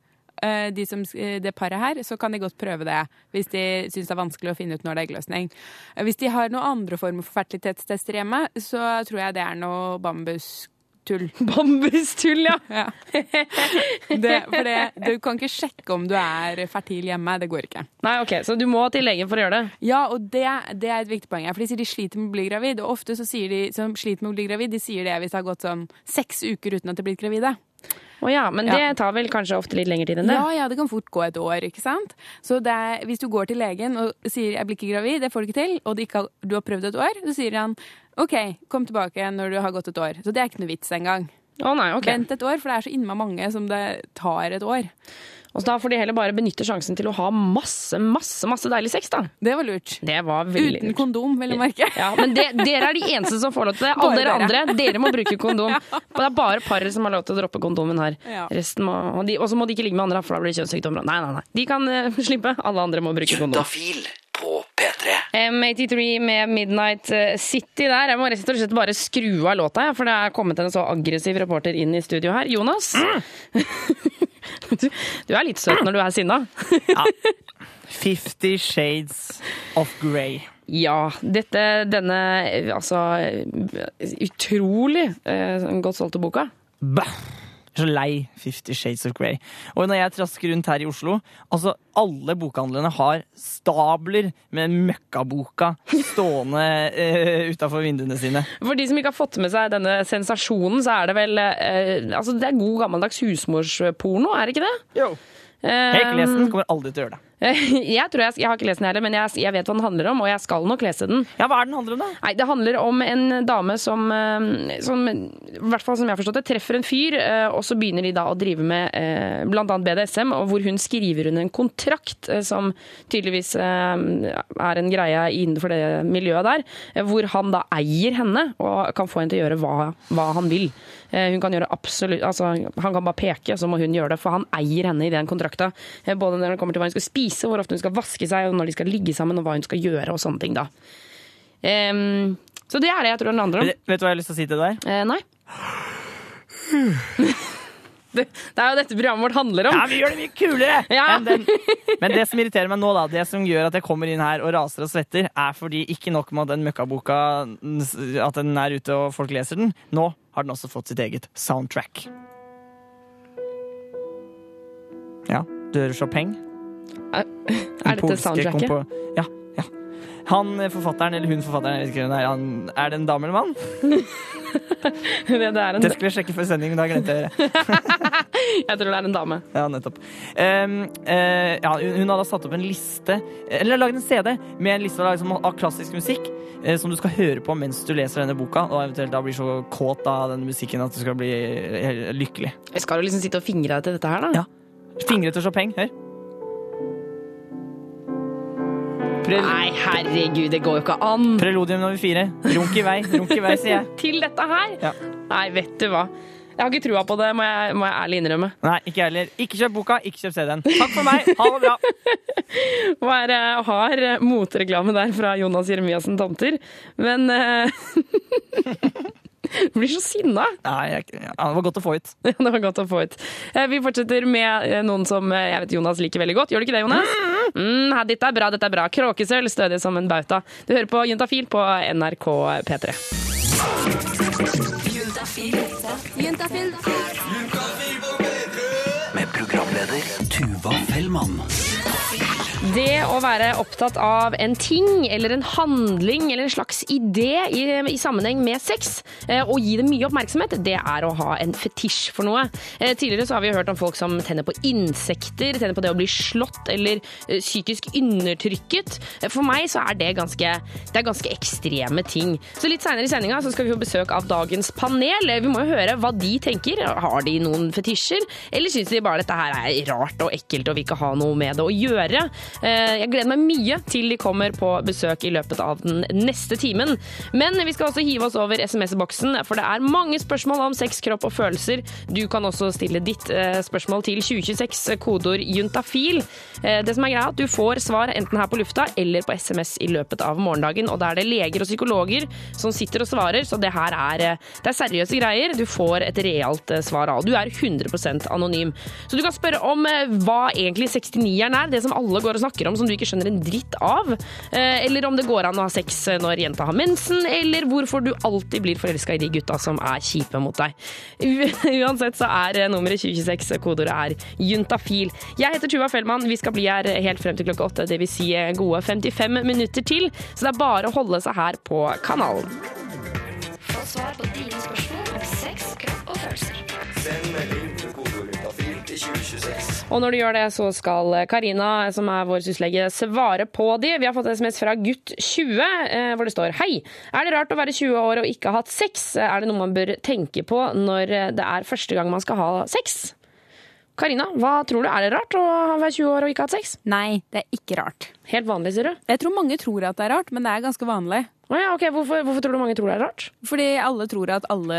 de som, eh, det paret her, så kan de godt prøve det. Hvis de syns det er vanskelig å finne ut når det er eggløsning. Eh, Hvis de har noen andre former for fertilitetstester hjemme, så tror jeg det er noe bambustull. Bambustull, ja! det, for det, du kan ikke sjekke om du er fertil hjemme. Det går ikke. Nei, ok, Så du må til legen for å gjøre det? Ja, og det, det er et viktig poeng. her, For de sier de sliter med å bli gravid, og ofte så sier de som sliter med å bli gravid, de sier det hvis det har gått sånn seks uker uten at de er blitt gravide. Å ja, men Ja. det tar vel kanskje ofte litt lengre tid enn det? Ja, ja, det kan fort gå et år, ikke sant? Så det er, hvis du går til legen og sier 'jeg blir ikke gravid', det får du ikke til, og du, ikke har, du har prøvd et år, så sier han 'OK, kom tilbake når du har gått et år'. Så det er ikke noe vits engang. Å nei, okay. Vent et år, for det er så innmari mange som det tar et år. Og så da får de heller bare benytte sjansen til å ha masse, masse masse deilig sex, da. Det var lurt. Det var veldig Uten lurt. kondom, vil jeg merke. Ja, men det, dere er de eneste som får lov til det. Alle dere andre, dere må bruke kondom. Og det er bare paret som har lov til å droppe kondomen her. Ja. Resten må, og de- og så må de ikke ligge med andre, for da blir det kjønnssykdommer. Nei, nei, nei. De kan uh, slippe. Alle andre må bruke kondom. Kjøttafil på P3. M83 med Midnight eh, City der. Jeg må rett og slett bare skru av låta, for det er kommet en så aggressiv reporter inn i studio her. Jonas? Du, du er litt søt når du er sinna. Fifty Shades of Grey. Ja, dette, denne altså utrolig eh, godt solgte boka. Bah! Jeg er så lei Fifty Shades of Grey. Og når jeg trasker rundt her i Oslo, altså alle bokhandlene har stabler med møkkaboka stående uh, utafor vinduene sine. For de som ikke har fått med seg denne sensasjonen, så er det vel uh, Altså, det er god gammeldags husmorsporno, er det ikke det? Jo. Jeg har ikke lest den, kommer aldri til å gjøre det. Jeg tror jeg, jeg har ikke lest den heller, men jeg, jeg vet hva den handler om, og jeg skal nok lese den. Ja, Hva er den handler om, da? Nei, Det handler om en dame som, eh, som i hvert fall som jeg har forstått det, treffer en fyr, eh, og så begynner de da å drive med eh, bl.a. BDSM, og hvor hun skriver under en kontrakt som tydeligvis er en greie innenfor det miljøet der, hvor han da eier henne og kan få henne til å gjøre hva, hva han vil. Hun kan gjøre absolutt, altså Han kan bare peke, så må hun gjøre det, for han eier henne i den kontrakta. Både når det kommer til hva hun skal spise, hvor ofte hun skal vaske seg, og når de skal ligge sammen, og hva hun skal gjøre og sånne ting, da. Um, så det er det jeg tror den handler om. Vet du hva jeg har lyst til å si til deg? Eh, nei. Det, det er jo dette programmet vårt handler om. Ja, vi gjør det mye kulere! Ja. den. Men det som irriterer meg nå, da, det som gjør at jeg kommer inn her og raser og svetter, er fordi ikke nok med at den møkkaboka at den er ute og folk leser den, nå har den også fått sitt eget soundtrack. Ja, du hører Chopin? Er, er dette soundtracket? kompo- Ja, ja. Han eh, forfatteren, eller hun forfatteren, jeg vet ikke hvem det er, han, er det en dame eller mann? det, det, er en, Det skulle jeg sjekke før sending, men da glemte jeg det. jeg tror det er en dame. Ja, nettopp. Um, uh, ja, hun hadde satt opp en liste, eller laget en CD med en liste av, liksom, av klassisk musikk uh, som du skal høre på mens du leser denne boka, og eventuelt da blir så kåt av denne musikken at du skal bli eh, lykkelig. Jeg skal jo liksom sitte og fingre til dette her, da. Ja. Fingre til Chopin, hør. Nei, herregud, det går jo ikke an. Prelodium nummer fire. Runk i vei, runk i vei, sier jeg. Til dette her? Ja. Nei, vet du hva. Jeg har ikke trua på det, må jeg, må jeg ærlig innrømme. Nei, ikke jeg heller. Ikke kjøp boka, ikke kjøp CD-en. Takk for meg, ha det bra. Er det hard motreklame der fra Jonas Jeremiassen Tomter. Men eh, Du blir så sinna. Nei, jeg, ja, det var godt å få ut. Det var godt å få ut. Eh, Vi fortsetter med eh, noen som jeg vet Jonas liker veldig godt. Gjør du ikke det, Jonas? Mm, ja, dette er bra, dette er bra. Kråkesølv, stødig som en bauta. Du hører på Juntafil på NRK P3. Med programleder Tuva Fellmann. Det å være opptatt av en ting eller en handling eller en slags idé i, i sammenheng med sex, eh, og gi det mye oppmerksomhet, det er å ha en fetisj for noe. Eh, tidligere så har vi hørt om folk som tenner på insekter, tenner på det å bli slått eller eh, psykisk undertrykket. For meg så er det ganske, det er ganske ekstreme ting. Så litt seinere i sendinga skal vi få besøk av dagens panel. Vi må jo høre hva de tenker. Har de noen fetisjer, eller syns de bare dette her er rart og ekkelt og vil ikke ha noe med det å gjøre? Eh, Jeg gleder meg mye til de kommer på besøk i løpet av den neste timen. Men vi skal også hive oss over SMS-boksen, for det er mange spørsmål om sex, kropp og følelser. Du kan også stille ditt eh, spørsmål til 2026, kodeord juntafil. Eh, Det som er greia, at du får svar enten her på lufta eller på SMS i løpet av morgendagen. Og da er det leger og psykologer som sitter og svarer, så det her er, eh, det er seriøse greier. Du får et realt eh, svar av. Du er 100% anonym. Så du kan spørre om eh, hva egentlig 69-eren er, det som alle går og snakker om som du ikke skjønner en dritt av. Eh, Eller om det går an å ha sex når jenta har mensen, eller hvorfor du alltid blir forelska i de gutta som er kjipe mot deg. Uansett så er eh, nummeret 2026, kodeordet er juntafil. Jeg heter Tuva Fellmann, vi skal bli her helt frem til klokka åtte, dvs. Si eh, gode 55 minutter til, så det er bare å holde seg her på kanalen. Få svar på dine spørsmål om sex, kropp og følelser. Send Og når du gjør det, så skal Karina, som er vår syslege, svare på de. Vi har fått SMS fra gutt20, eh, hvor det står Hei, er det rart å være 20 år og ikke ha hatt sex? Er det noe man bør tenke på når det er første gang man skal ha sex? Karina, hva tror du? Er det rart å være 20 år og ikke ha hatt sex? Nei, det er ikke rart. Helt vanlig, sier du? Jeg tror mange tror at det er rart, men det er ganske vanlig. Oh ja, ok. Hvorfor, hvorfor tror du mange tror det er rart? Fordi alle tror at alle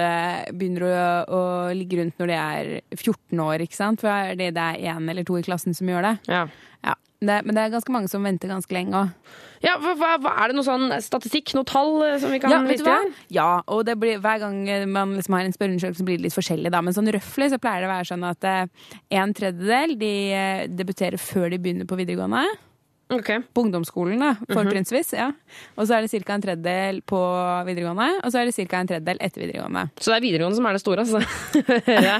begynner å, å ligge rundt når de er 14 år, ikke sant? For er det det er én eller to i klassen som gjør det? Ja. Ja, det, men det er ganske mange som venter ganske lenge òg. Ja, hva, hva, Er det noe sånn statistikk, noe tall eh, som vi kan Ja, vise hva? Ja, og det blir, hver gang man liksom har en spørreundersøkelse, blir det litt forskjellig. Da. Men sånn røftlig så pleier det å være sånn at eh, en tredjedel de eh, debuterer før de begynner på videregående. På ungdomsskolen, da, fortrinnsvis. ja. Og så er det ca. en tredjedel på videregående, og så er det ca. en tredjedel etter videregående. Så det er videregående som er det store, altså? ja.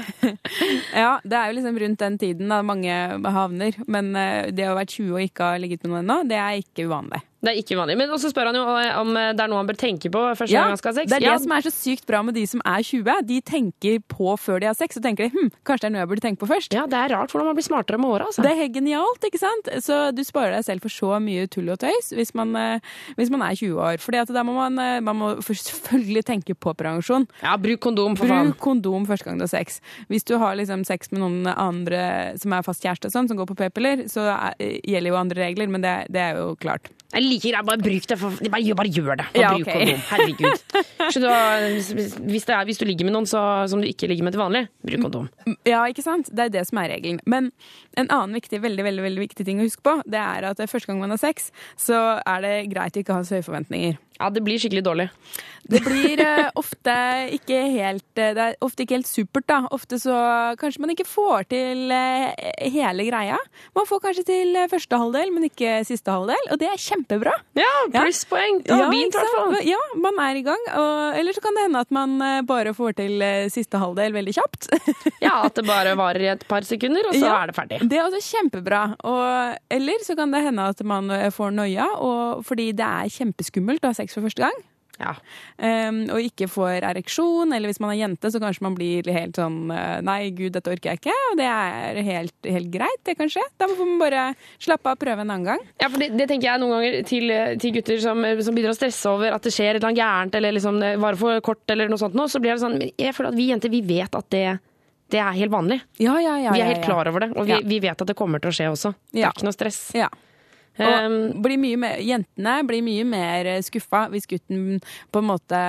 Ja, det er jo liksom rundt den tiden da mange havner. Men eh, det å være 20 og ikke ha ligget med noen ennå, det er ikke uvanlig. Det er ikke vanlig. Men også spør han jo eh, om det er noe han bør tenke på første Ja, gang han skal ha sex. det er det Ja, som er så sykt bra med de som er 20. De tenker på før de har sex, og tenker de, hm, kanskje det er noe jeg burde tenke på først. Ja, det er rart hvordan man blir smartere med åra. Altså. Det er helt genialt, ikke sant? Så du sparer deg selv for så mye tull og tøys hvis man, eh, hvis man er 20 år. At da må man, eh, man må selvfølgelig tenke på prevensjon. Ja, bruk kondom, for Bruk faen. kondom første gang du har sex. Hvis du har liksom sex med noen andre som er fast kjæreste og sånn, som går på p-piller, så er, gjelder jo andre regler, men det, det er jo klart. Jeg liker greit, bare bruk det. For, bare, gjør- bare gjør det. Bare Ja, bruk okay. kondom. Herregud. Så da, hvis, det er, hvis du ligger med noen så, som du ikke ligger med til vanlig, bruk kondom. Ja, ikke sant? Det er det som er regelen. Men en annen viktig, veldig, veldig, veldig viktig ting å huske på, det er at første gang man har sex, så er det greit å ikke ha så høye forventninger. Ja, det blir skikkelig dårlig. Det blir uh, ofte ikke helt eh, Det er ofte ikke helt supert, da. Ofte så kanskje man ikke får til uh, hele greia. Man får kanskje til første halvdel, men ikke siste halvdel, og det er kjempebra. Ja, plusspoeng. Ja. fint. Ja, man er i gang. Og, eller så kan det hende at man bare får til uh, siste halvdel veldig kjapt. Ja, at det bare varer i et par sekunder, og så Ja, er det ferdig. Det er også kjempebra. Og, eller så kan det hende at man får noia, og, fordi det er kjempeskummelt å ha sex for første gang. Ja. Um, og ikke får ereksjon, eller hvis man er jente, så kanskje man blir helt sånn eh, Nei, gud, dette orker jeg ikke. Og det er helt, helt greit, det kanskje. Da får man bare slappe av og prøve en annen gang. Ja, for det, det tenker jeg noen ganger til, til gutter som, som begynner å stresse over at det skjer et eller annet gærent, eller liksom det varer for kort, eller noe sånt nå, så blir det sånn Jeg føler at vi jenter, vi vet at det, det er helt vanlig. Ja, ja, ja, vi er helt klar over det, og vi, vi vet at det kommer til å skje også. Det er ikke noe stress. Ja. Um, Og blir mye mer, jentene blir mye mer skuffa hvis gutten på en måte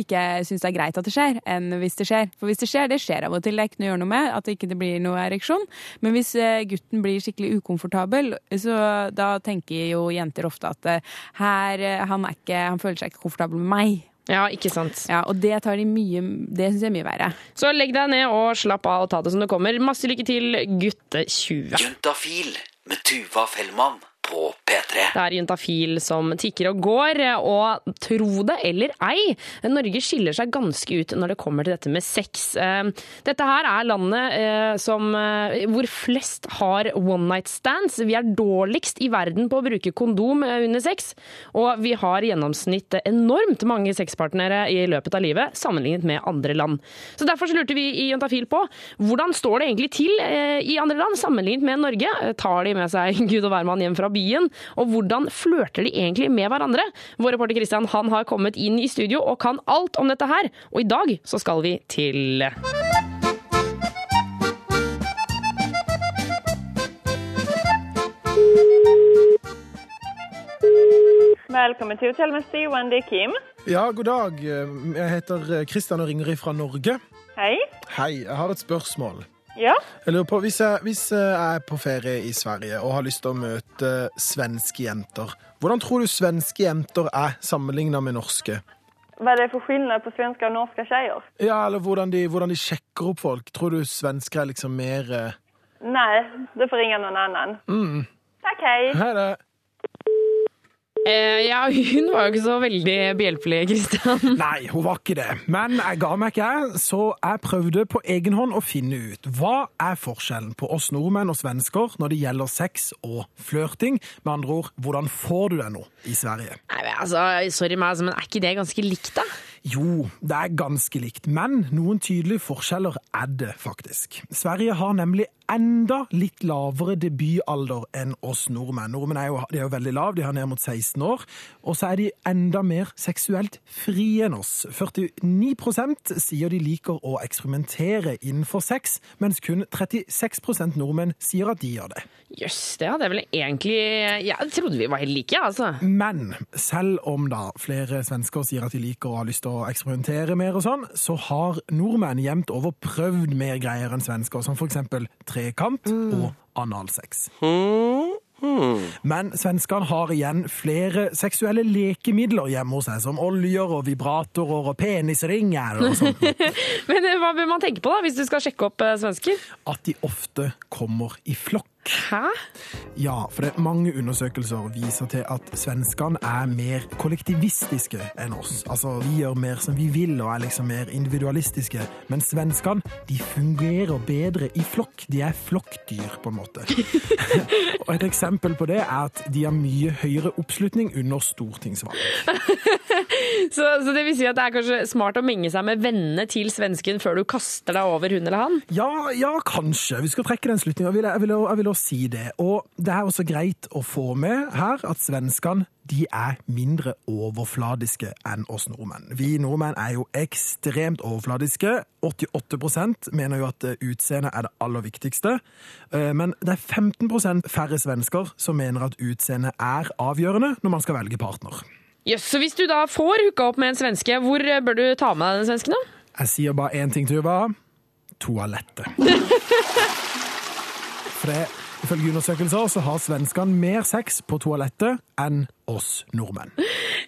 ikke syns det er greit at det skjer, enn hvis det skjer. For hvis det skjer, det skjer av og til, det er ikke noe å gjøre noe med at det ikke blir noe ereksjon. Men hvis eh, gutten blir skikkelig ukomfortabel, så da tenker jo jenter ofte at eh, her, eh, han, er ikke, han føler seg ikke komfortabel med meg. Ja, ikke sant. Ja, Og det tar de mye Det syns jeg er mye verre. Så legg deg ned og slapp av og ta det som det kommer. Masse lykke til, gutte 20. Juntafil med Tuva Fellmann på P3. Det er juntafil som tikker og går, og tro det eller ei, Norge skiller seg ganske ut når det kommer til dette med sex. Eh, Dette her er landet eh, som, eh, hvor flest har one night stands. Vi er dårligst i verden på å bruke kondom under sex, og vi har i gjennomsnitt enormt mange sexpartnere i løpet av livet sammenlignet med andre land. Så Derfor så lurte vi i Juntafil på hvordan står det egentlig til i andre land sammenlignet med Norge. Tar de med seg Gud og hvermann hjem fra byen? Og hvordan flørter de egentlig med hverandre? Vår reporter Christian han har kommet inn i studio og kan alt om dette her. Og i dag så skal vi til Velkommen til Hotell med Steve er Kim. Ja, god dag. Jeg heter Kristian og ringer fra Norge. Hei. Hei, jeg har et spørsmål. Ja. Jeg lurer på, hvis jeg, hvis jeg er på ferie i Sverige og har lyst til å møte svenske jenter, hvordan tror du svenske jenter er sammenlignet med norske? Hva er det for forskjell på svenske og norske jenter? Ja, eller hvordan de, hvordan de sjekker opp folk. Tror du svensker er liksom mer eh, Nei, det får ringe noen annen. mm. Takk, hei. Hei det. Eh, ja, hun var jo ikke så veldig behjelpelig, Kristian. Nei, hun var ikke det. Men jeg ga meg ikke, jeg, så jeg prøvde på egen hånd å finne ut hva er forskjellen på oss nordmenn og svensker når det gjelder sex og flørting. Med andre ord, hvordan får du deg noe i Sverige? Nei, men altså, Sorry meg, altså, men er ikke det ganske likt, da? Jo, det er ganske likt, men noen tydelige forskjeller er det faktisk. Sverige har nemlig enda litt lavere debutalder enn oss nordmenn. Nordmenn er jo, de er jo veldig lav, de har ned mot 16 år, og så er de enda mer seksuelt frie enn oss. 49% sier de liker å eksperimentere innenfor sex, mens kun 36% nordmenn sier at de gjør det. Jøss, det hadde jeg vel egentlig Jeg trodde vi var helt like, altså. Men selv om da flere svensker sier at de liker å ha lyst til å eksperimentere mer og sånn, så har nordmenn jevnt over prøvd mer greier enn svensker, som for eksempel trekant og analsex. Men svenskene har igjen flere seksuelle lekemidler hjemme hos seg, som oljer og vibratorer og penisringer og sånt. Men eh, hva bør man tenke på da, hvis du skal sjekke opp eh, svensker? At de ofte kommer i flokk. Hæ? Ja, for det er mange undersøkelser viser til at svenskene er mer kollektivistiske enn oss. Altså, vi gjør mer som vi vil og er liksom mer individualistiske. Men svenskene, de fungerer bedre i flokk. De er flokkdyr, på en måte. og et eksempel på det er at de har mye høyere oppslutning under stortingsvalg. Så, så det vil si at det er kanskje smart å menge seg med vennene til svensken før du kaster deg over hun eller han? Ja, ja, kanskje. Vi skal trekke den slutninga. Jeg vil, jeg, vil, jeg vil si det. Og det er også greit å få med her at svenskene de er mindre overfladiske enn oss nordmenn. Vi nordmenn er jo ekstremt overfladiske. 88% mener jo at utseendet er det aller viktigste. Eh, Men det er 15% færre svensker som mener at utseendet er avgjørende når man skal velge partner. Jøss, så hvis du da får hooka opp med en svenske, hvor eh, bør du ta med deg den svensken da? Jeg sier bare én ting, Tuva. Toalettet. For det, ifølge undersøkelser så har svenskene mer sex på toalettet enn oss nordmenn.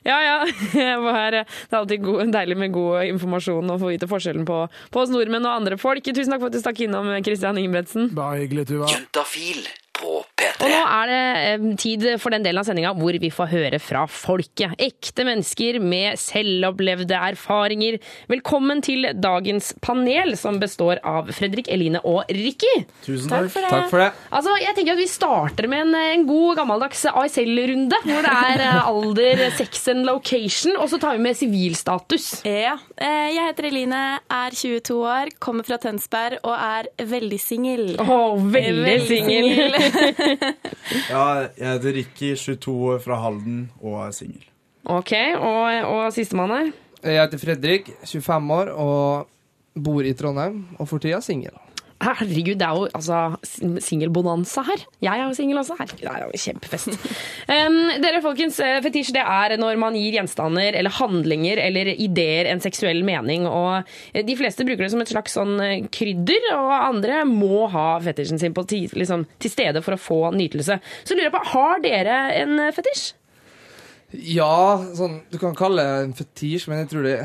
Ja, ja. Det er alltid god, deilig med god informasjon og få vite forskjellen på, på oss nordmenn og andre folk. Tusen takk for at du stakk innom, Christian Ingebretsen. Bare hyggelig, Tuva. Juntafil på P3. Og nå er det eh, tid for den delen av sendinga hvor vi får høre fra folket. Ekte mennesker med selvopplevde erfaringer. Velkommen til dagens panel, som består av Fredrik, Eline og Ricky. Tusen takk. takk. Takk for det. Altså, jeg tenker at Vi starter med en, en god gammeldags ASL-runde, hvor det er eh, alder, sex and location, og så tar vi med sivilstatus. Ja. eh, Jeg heter Eline, er 22 år, kommer fra Tønsberg og er veldig singel. Åh, veldig singel. Ja, jeg heter Ricky, 22 år fra Halden og er singel. Ok, og, og sistemann her? Jeg heter Fredrik, 25 år og bor i Trondheim, og for tida singel. Herregud, det er jo altså singelbonanza her. Jeg er jo singel også. Herregud, det er jo kjempefest. Um, dere folkens, eh, fetisj det er når man gir gjenstander eller handlinger eller ideer en seksuell mening. og eh, De fleste bruker det som et slags sånn eh, krydder, og andre må ha fetisjen sin på ti, liksom, til stede for å få nytelse. Så lurer jeg på, har dere en fetisj? Ja, sånn, du kan kalle det en fetisj, men jeg tror det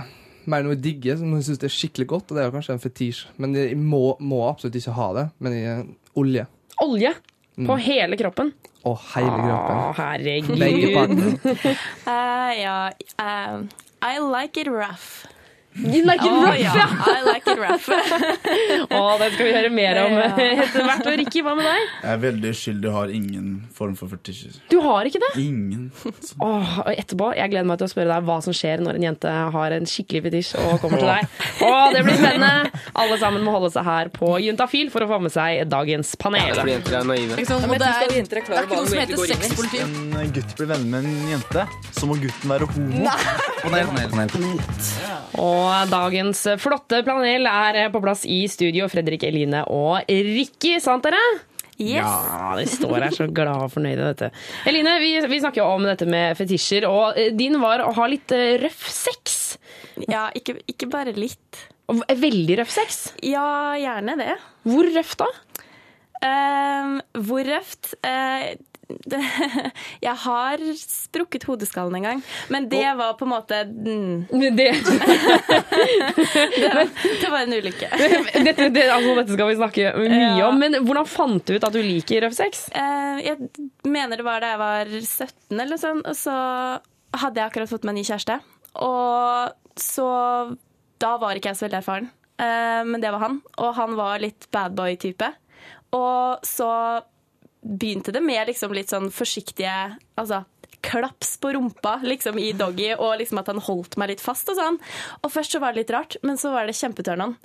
mer noe jeg digger, som jeg syns er skikkelig godt, og det er jo kanskje en fetisj. Men jeg må, må absolutt ikke ha det. Men jeg, olje. Olje på Mm. hele kroppen. Å, hele kroppen. Å, herregud. Begge partene. uh, ja Uh, I like it rough. You like it rough, ja. ja. I like it rough. oh, det skal vi høre mer om etter hvert. Og Ricky, hva med deg? Jeg er veldig uskyldig og har ingen form for fetisjer. Du har ikke det? Ingen. Åh, og etterpå, Jeg gleder meg til å spørre deg hva som skjer når en jente har en skikkelig fetisj og kommer til deg. Åh, Det blir spennende! Alle sammen må holde seg her på Juntafil for å få med seg dagens panel. Ja, jenter er naive. Det er, det er ikke noe som heter Hvis sexpoliti. en gutt blir venner med en jente, så må gutten være homo. Panel, panel, panel. Og dagens flotte panel er på plass i studio. Fredrik, Eline og Rikki, sant dere? Yes. Ja, de står her så glade og fornøyde. Dette. Eline, vi, vi snakker jo om dette med fetisjer, og eh, din var å ha litt eh, røff sex. Ja, ikke, ikke bare litt. Veldig røff sex? Ja, gjerne det. Hvor røft da? Uh, hvor røft? Eh, det, jeg har sprukket hodeskallen en gang, men det var på en måte mm, Det, det, var, det var en ulykke. dette, det, altså, dette skal vi snakke mye Ja. om, men hvordan fant du ut at du liker røff sex? Eh, jeg mener det var da jeg var 17 eller noe sånt, og så hadde jeg akkurat fått meg ny kjæreste. Og så Da var ikke jeg så veldig erfaren, eh, men det var han. Og han var litt badboy-type. Og så begynte det med liksom litt sånn forsiktige Altså klaps på rumpa liksom i doggy, og liksom at han holdt meg litt fast og sånn. Og først så var det litt rart, men så var det kjempeturn.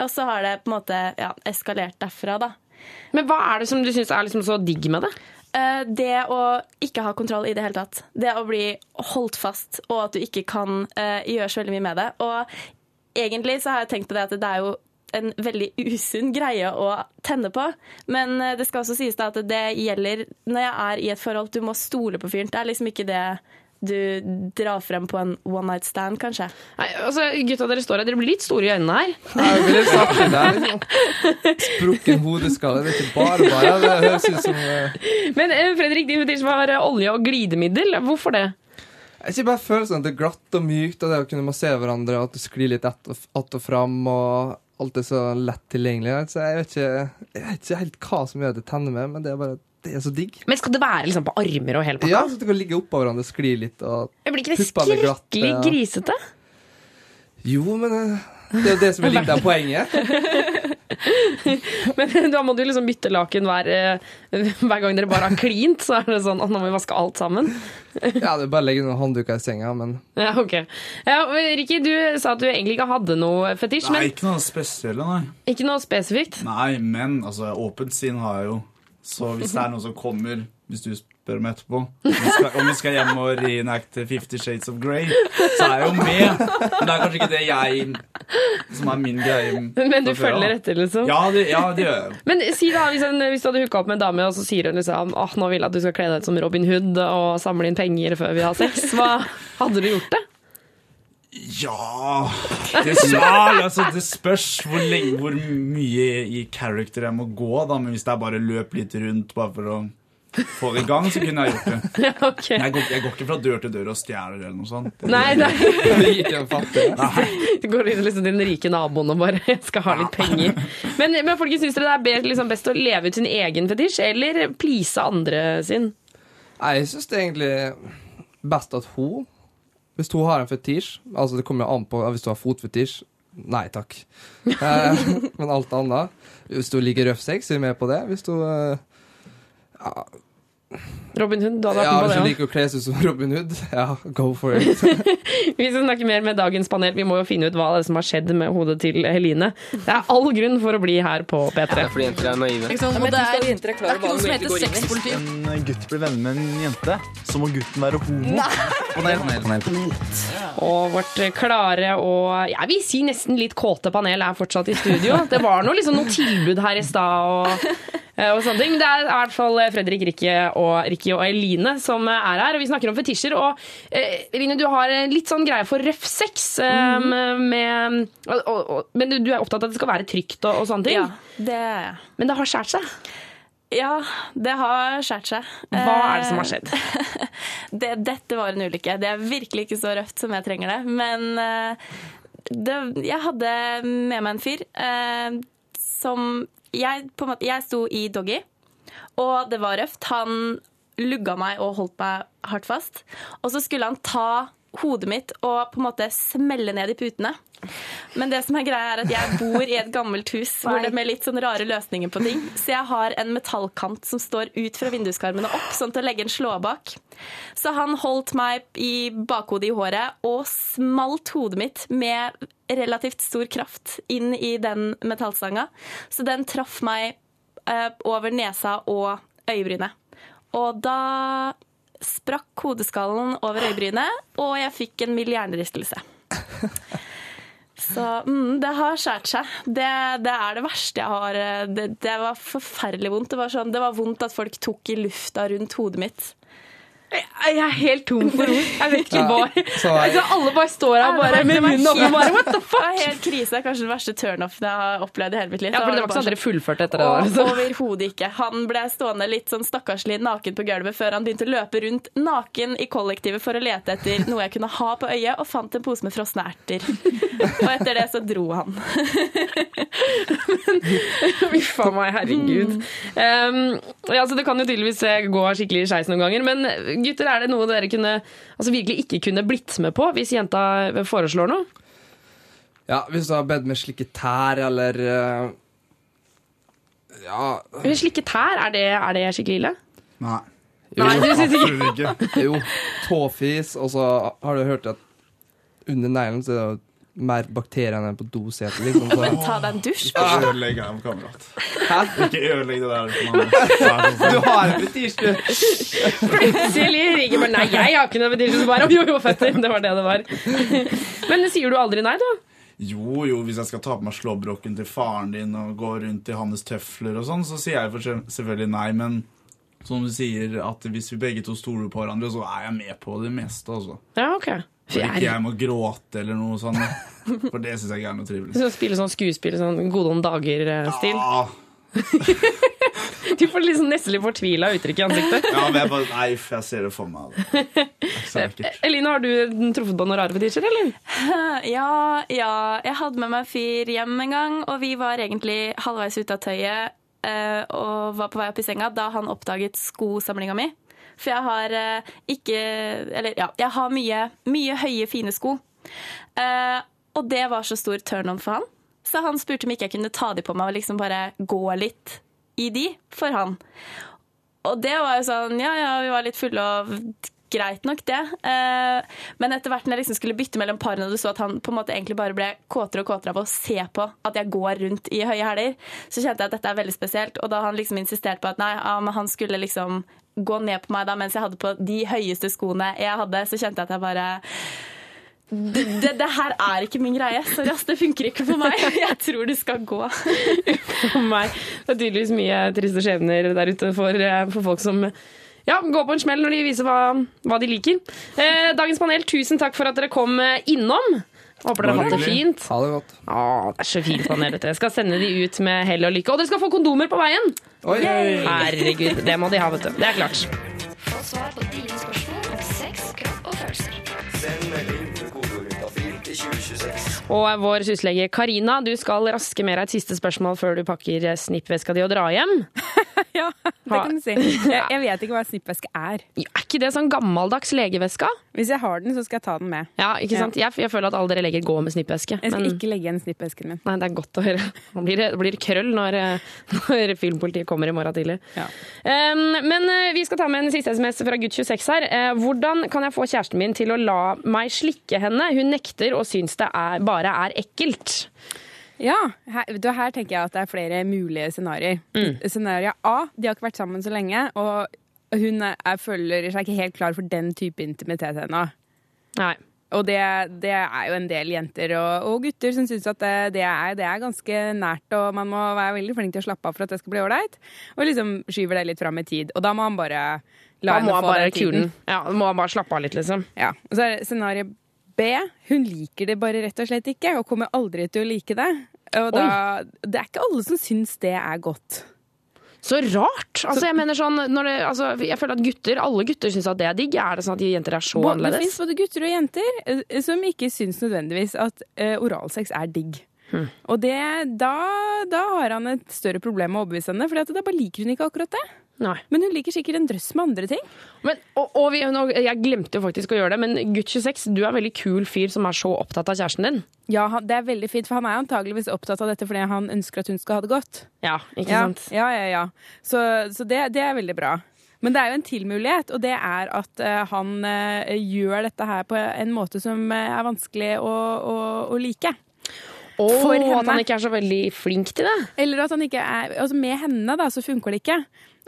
Og så har det på en måte ja, eskalert derfra, da. Men hva er det som du syns er liksom så digg med det? Eh, Det å ikke ha kontroll i det hele tatt. Det å bli holdt fast, og at du ikke kan eh, gjøre så veldig mye med det. Og egentlig så har jeg tenkt på det at det er jo en veldig usunn greie å tenne på. Men eh, det skal også sies da at det gjelder når jeg er i et forhold. Du må stole på fyren. Det er liksom ikke det du drar frem på en one night stand, kanskje. Nei, altså, gutta, dere står her, dere blir litt store i øynene her. Jeg ville sagt det der, liksom. Sprukken hodeskalle, det er ikke bare bare. Det høres ut som uh... Men eh, Fredrik, din var eh, olje og glidemiddel. Hvorfor det? Jeg ikke bare følelsen at det er glatt og mykt, og det å kunne massere hverandre, og at du sklir litt att og, at og fram, og alt er så lett tilgjengelig. Så jeg vet, ikke, jeg vet ikke helt hva som gjør det tenner med, men det er bare det er så digg. Men skal det være liksom på armer og hele pakka? Ja, så at du kan ligge oppå hverandre og skli litt. Og Jeg blir ikke det skrekkelig ja. grisete? Jo, men eh, det er jo det som er litt av poenget. Men da må du liksom bytte laken hver, eh, hver gang dere bare har klint. Så er det sånn at nå må vi vaske alt sammen. Ja, det er bare å legge noen håndduker i senga, men Ja, ok. Ja, Ricky, du sa at du egentlig ikke hadde noe fetisj, Nei, men ikke noe spesielt, nei. ikke noe spesifikt. Nei, men altså, åpent sinn har jeg jo. Så hvis det er noe som kommer, hvis du spør meg etterpå om vi skal, om vi skal hjem og reenacte Fifty Shades of Grey, så er jeg jo med. Men det er kanskje ikke det jeg som er min greie. Men du følger etter, liksom? Ja, det, ja, det gjør jeg. Men si da, en, hvis du hadde hooka opp med en dame, og så sier hun liksom åh, nå vil jeg at du skal kle deg ut som Robin Hood og samle inn penger før vi har sex, hva hadde du gjort det? Ja Det, ja, altså, det spørs hvor, lenge, hvor mye i character jeg må gå, da. Men hvis det er bare løp litt rundt bare for å i gang, så kunne jeg gjort det. Okay. jeg, går, jeg går ikke fra dør til dør og stjeler eller noe sånt. Det- Nei, nei. Det gikk jeg fattig. Du går inn liksom til den rike naboen og bare jeg skal ha litt penger. Men, men folkens, syns dere det er liksom, best å leve ut sin egen fetisj, eller please andre sin? Nei, jeg syns det er egentlig best at hun Hvis hun har en fetisj Altså, det kommer jo an på Hvis du har fotfetisj Nei takk. Eh, men alt annet Hvis du liker røff sex, er du med på det. Hvis du eh, Robin Hood, du hadde vært Ja, med på hvis det du òg. liker å kle seg som Robin Hood, ja, go for it. Vi skal snakke mer med dagens panel. Vi må jo finne ut hva det er som har skjedd med hodet til Heline. Det er all grunn for å bli her på P3. Fordi jenter er naive. Ikke sant? Ja, det er, det er ikke noe som heter Hvis sexpoliti. en gutt blir venner med en jente, så må gutten være homo. Panel, panel, panel. Og vårt klare og jeg vil si nesten litt kåte panel er fortsatt i studio. Det var noe, liksom, noe tilbud her i stad og, eh, og sånne ting. Det er i hvert fall Fredrik, Rikke og, Rikke og Eline som er her, og vi snakker om fetisjer. Og eh, Eline, du har litt sånn greie for røff sex, eh, med, og, og, men du, du er opptatt av at det skal være trygt og, og sånne ting. Ja, det. Men det har skjært seg. Ja, det har skjært seg. Hva er det som har skjedd? det, dette var en ulykke. Det er virkelig ikke så røft som jeg trenger det. Men eh, det, jeg hadde med meg en fyr eh, som jeg, på en måte, jeg sto i doggy, og det var røft. Han lugga meg og holdt meg hardt fast. Og så skulle han ta hodet mitt og på en måte smelle ned i putene. Men det som er greia er at jeg bor i et gammelt hus hvor det er med litt sånn rare løsninger på ting. Så jeg har en metallkant som står ut fra vinduskarmene opp, sånn til å legge en slåbak. Så han holdt meg i bakhodet i håret og smalt hodet mitt med relativt stor kraft inn i den metallstanga. Så den traff meg eh, over nesa og øyebrynet. Og da sprakk hodeskallen over øyebrynet, og jeg fikk en mild hjernerystelse. Så mm, det har skåret seg. Det, det er det verste jeg har eh, det, det var forferdelig vondt. Det var, sånn, det var vondt at folk tok i lufta rundt hodet mitt. Jeg er helt tom for ord. Jeg vet ikke Ja, hva. så Altså, alle bare står her bare med munnen oppe. Bare, what the Det er helt krise. Det er kanskje den verste turnoffen jeg har opplevd i hele mitt liv. Ja, for det var ikke bare sånn at dere fullførte etter det Og der, liksom. Overhodet ikke. Han ble stående litt sånn stakkarslig naken på gulvet før han begynte å løpe rundt naken i kollektivet for å lete etter noe jeg kunne ha på øyet, og fant en pose med frosne erter. Og etter det så dro han. Uff a meg, herregud. Um, ja, så det kan jo tydeligvis gå skikkelig skeis noen ganger, men gutter, er det noe dere kunne, altså, virkelig ikke kunne blitt med på hvis jenta foreslår noe? Ja, hvis du har bedt med slikke tær, eller uh, Ja Slikke tær, er det, er det skikkelig ille? Nei. Nei, du synes ikke- Absolutt ikke. Jo. Tåfis, og så har du hørt at under neglen så er det jo mer bakterier enn på dosetet. Liksom, så. Ta deg en dusj. Ikke ødelegg det, kamerat. Ikke ødelegg det der. Du har en fetisj, du! Plutselig ringer bare Nei, jeg har ikke noen fetisj. Så bare, Jo, jo, fetter. Det var det det var. Men sier du aldri nei, da? Jo, jo, hvis jeg skal ta på meg slåbroken til faren din og gå rundt i hans tøfler og sånn, så sier jeg for- selvfølgelig nei, men som du sier, at hvis vi begge to stoler på hverandre, så er jeg med på det meste, altså. Ja, ok. For ikke jeg må gråte eller noe sånt, for det syns jeg ikke er noe trivelig. Så spille sånn skuespill, sånn Gode om dager-stil? Ja. Du får liksom nesten litt fortvila uttrykk i ansiktet. Ja, men jeg bare Nei, jeg ser det for meg. Det ikke så ekkelt. Eline, har du truffet på noen rare fetisjer, eller? Ja, ja. Jeg hadde med meg fyr hjem en gang, og vi var egentlig halvveis ute av tøyet eh, og var på vei opp i senga da han oppdaget skosamlinga mi. For jeg har eh, ikke Eller ja, jeg har mye, mye høye, fine sko. Uh, og det var så stor turn on for han. Så han spurte om ikke jeg kunne ta de på meg og liksom bare gå litt i de for han. Og det var jo sånn Ja, ja, vi var litt fulle og greit nok, det. Eh, men etter hvert når jeg liksom skulle bytte mellom parene, og du så at han på en måte egentlig bare ble kåtere og kåtere av å se på at jeg går rundt i høye hæler, så kjente jeg at dette er veldig spesielt. Og da han liksom insisterte på at nei, ja, han skulle liksom gå ned på meg da mens jeg hadde på de høyeste skoene jeg hadde, så kjente jeg at jeg bare det, det, det her er ikke min greie. Sorry, ass. Det funker ikke for meg. Jeg tror det skal gå. For meg. Det er tydeligvis mye triste skjebner der ute for, eh, for folk som ja, går på en smell når de viser hva, hva de liker. Eh, dagens panel, tusen takk for at dere kom eh, innom. Håper dere har hatt det fint. Ha det godt. Å, det er så fint panel, dette. Jeg skal sende de ut med hell og lykke. Og dere skal få kondomer på veien! Oi. Herregud, det må de ha, vet du. Det er klart. Få svar på dine spørsmål om sex, kropp og følelser. Send melding Og vår syslege Karina, du skal raske med deg et siste spørsmål før du pakker snippveska di og drar hjem. Ja, det kan du si. Jeg, jeg vet ikke hva snippveske er. Er ikke det sånn gammeldags legeveska? Hvis jeg har den, så skal jeg ta den med. Ja, ikke sant? Jeg, jeg føler at alle dere leger går med snippveske. Jeg skal men- ikke legge igjen snippvesken min. Nei, det er godt å høre. Nå blir det, blir krøll når, eh, når filmpolitiet kommer i morgen tidlig. Um, men eh, vi skal ta med en siste SMS fra gutt 26 her. Eh, hvordan kan jeg få kjæresten min til å la meg slikke henne? Hun nekter og syns det er, bare er ekkelt. Ja, her, her tenker jeg at det er flere mulige scenarioer. Scenario A, de har ikke vært sammen så lenge, og hun er, er, føler seg ikke helt klar for den type intimitet ennå. Nei. Og det, det er jo en del jenter og, og gutter som syns at det, det, er, det er ganske nært, og man må være veldig flink til å slappe av for at det skal bli ålreit. Og liksom skyver det litt fram i tid. Og da må han bare la henne få den tiden. Ja, da må han bare slappe av litt, liksom. Ja. Og så er det scenario B. Hun liker det bare rett og slett ikke, og kommer aldri til å like det. Og da, det er ikke alle som syns det er godt. Så rart! Altså, jeg mener sånn, når det, altså, jeg føler at gutter, alle gutter syns at det er digg. Er det sånn at de jenter er så annerledes? Det fins både gutter og jenter eh, som ikke syns nødvendigvis at uh, oralsex er digg. Hmm. Og det, da, da har han et større problem med å overbevise henne, for da bare liker hun ikke akkurat det. Men hun liker sikkert en drøss med andre ting. Men, og, og vi, jeg glemte jo faktisk å gjøre det, men gutt 26, du er en veldig kul fyr som er så opptatt av kjæresten din. Ja, det er veldig fint, for han er antageligvis opptatt av dette fordi han ønsker at hun skal ha det godt. Ja, ikke ja, sant? Ja, ja, ja. Så, så det, det er veldig bra. Men det er jo en til mulighet, og det er at uh, han uh, gjør dette her på en måte som uh, er vanskelig å, å, å like. Og at han ikke er så veldig flink til det. Eller at han ikke er Altså med henne, da, så funker det ikke.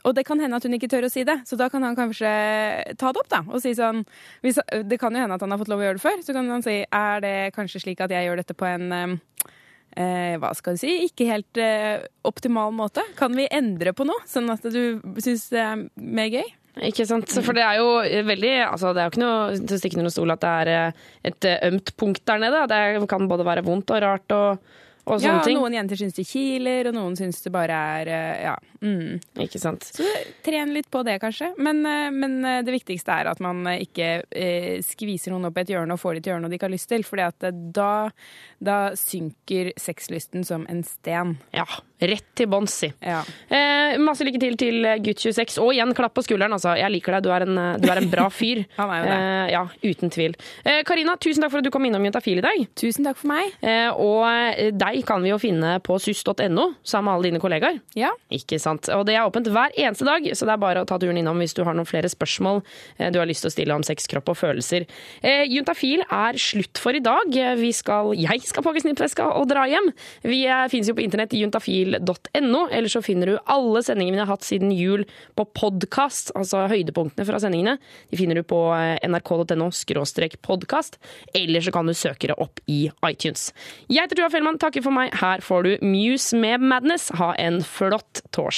Og det kan hende at hun ikke tør å si det, så da kan han kanskje ta det opp, da. Og si sånn hvis, Det kan jo hende at han har fått lov å gjøre det før, så kan han si er det kanskje slik at jeg gjør dette på en eh, eh, hva skal du si, ikke helt eh, optimal måte. Kan vi endre på noe, sånn at du syns det er mer gøy? Ikke sant? For det er jo veldig altså Det er jo ikke noe til å stikke under stol at det er eh, et eh, ømt punkt der nede. Det kan både være vondt og rart og, og Ja, sånne ting. noen jenter syns det kiler, og noen syns det bare er ja. Mm. Ikke sant. Så tren litt på det, kanskje. Men, eh, men eh, det viktigste er at man eh, ikke eh, skviser noen opp i et hjørne og får de til å gjøre noe de ikke har lyst til. For da, da synker sexlysten som en sten. Ja. Rett til bånns, si. Ja. Eh, masse lykke til til gutt 26. Og igjen, klapp på skulderen. Altså. Jeg liker deg. Du er en, du er en bra fyr. Han er jo det. Eh, ja, uten tvil. Eh, Karina, tusen takk for at du kom innom Juntafil i dag. Tusen takk for meg. Eh, og deg kan vi jo finne på sus.no sammen med alle dine kollegaer. Ja. Ikke sant? Og det er åpent hver eneste dag, så det er bare å ta turen innom hvis du har noen flere spørsmål eh, du har lyst til å stille om sex, kropp og følelser. Eh, Juntafil er slutt for i dag. Vi skal, jeg skal pakke snippveska og dra hjem. Vi eh, finnes jo på internett juntafil.no, eller så finner du alle sendingene vi har hatt siden jul på podkast, altså høydepunktene fra sendingene. De finner du på eh, nrk.no podkast, eller så kan du søke det opp i iTunes. Jeg heter Tua Fellmann, takker for meg. Her får du Muse med Madness. Ha en flott torsdag.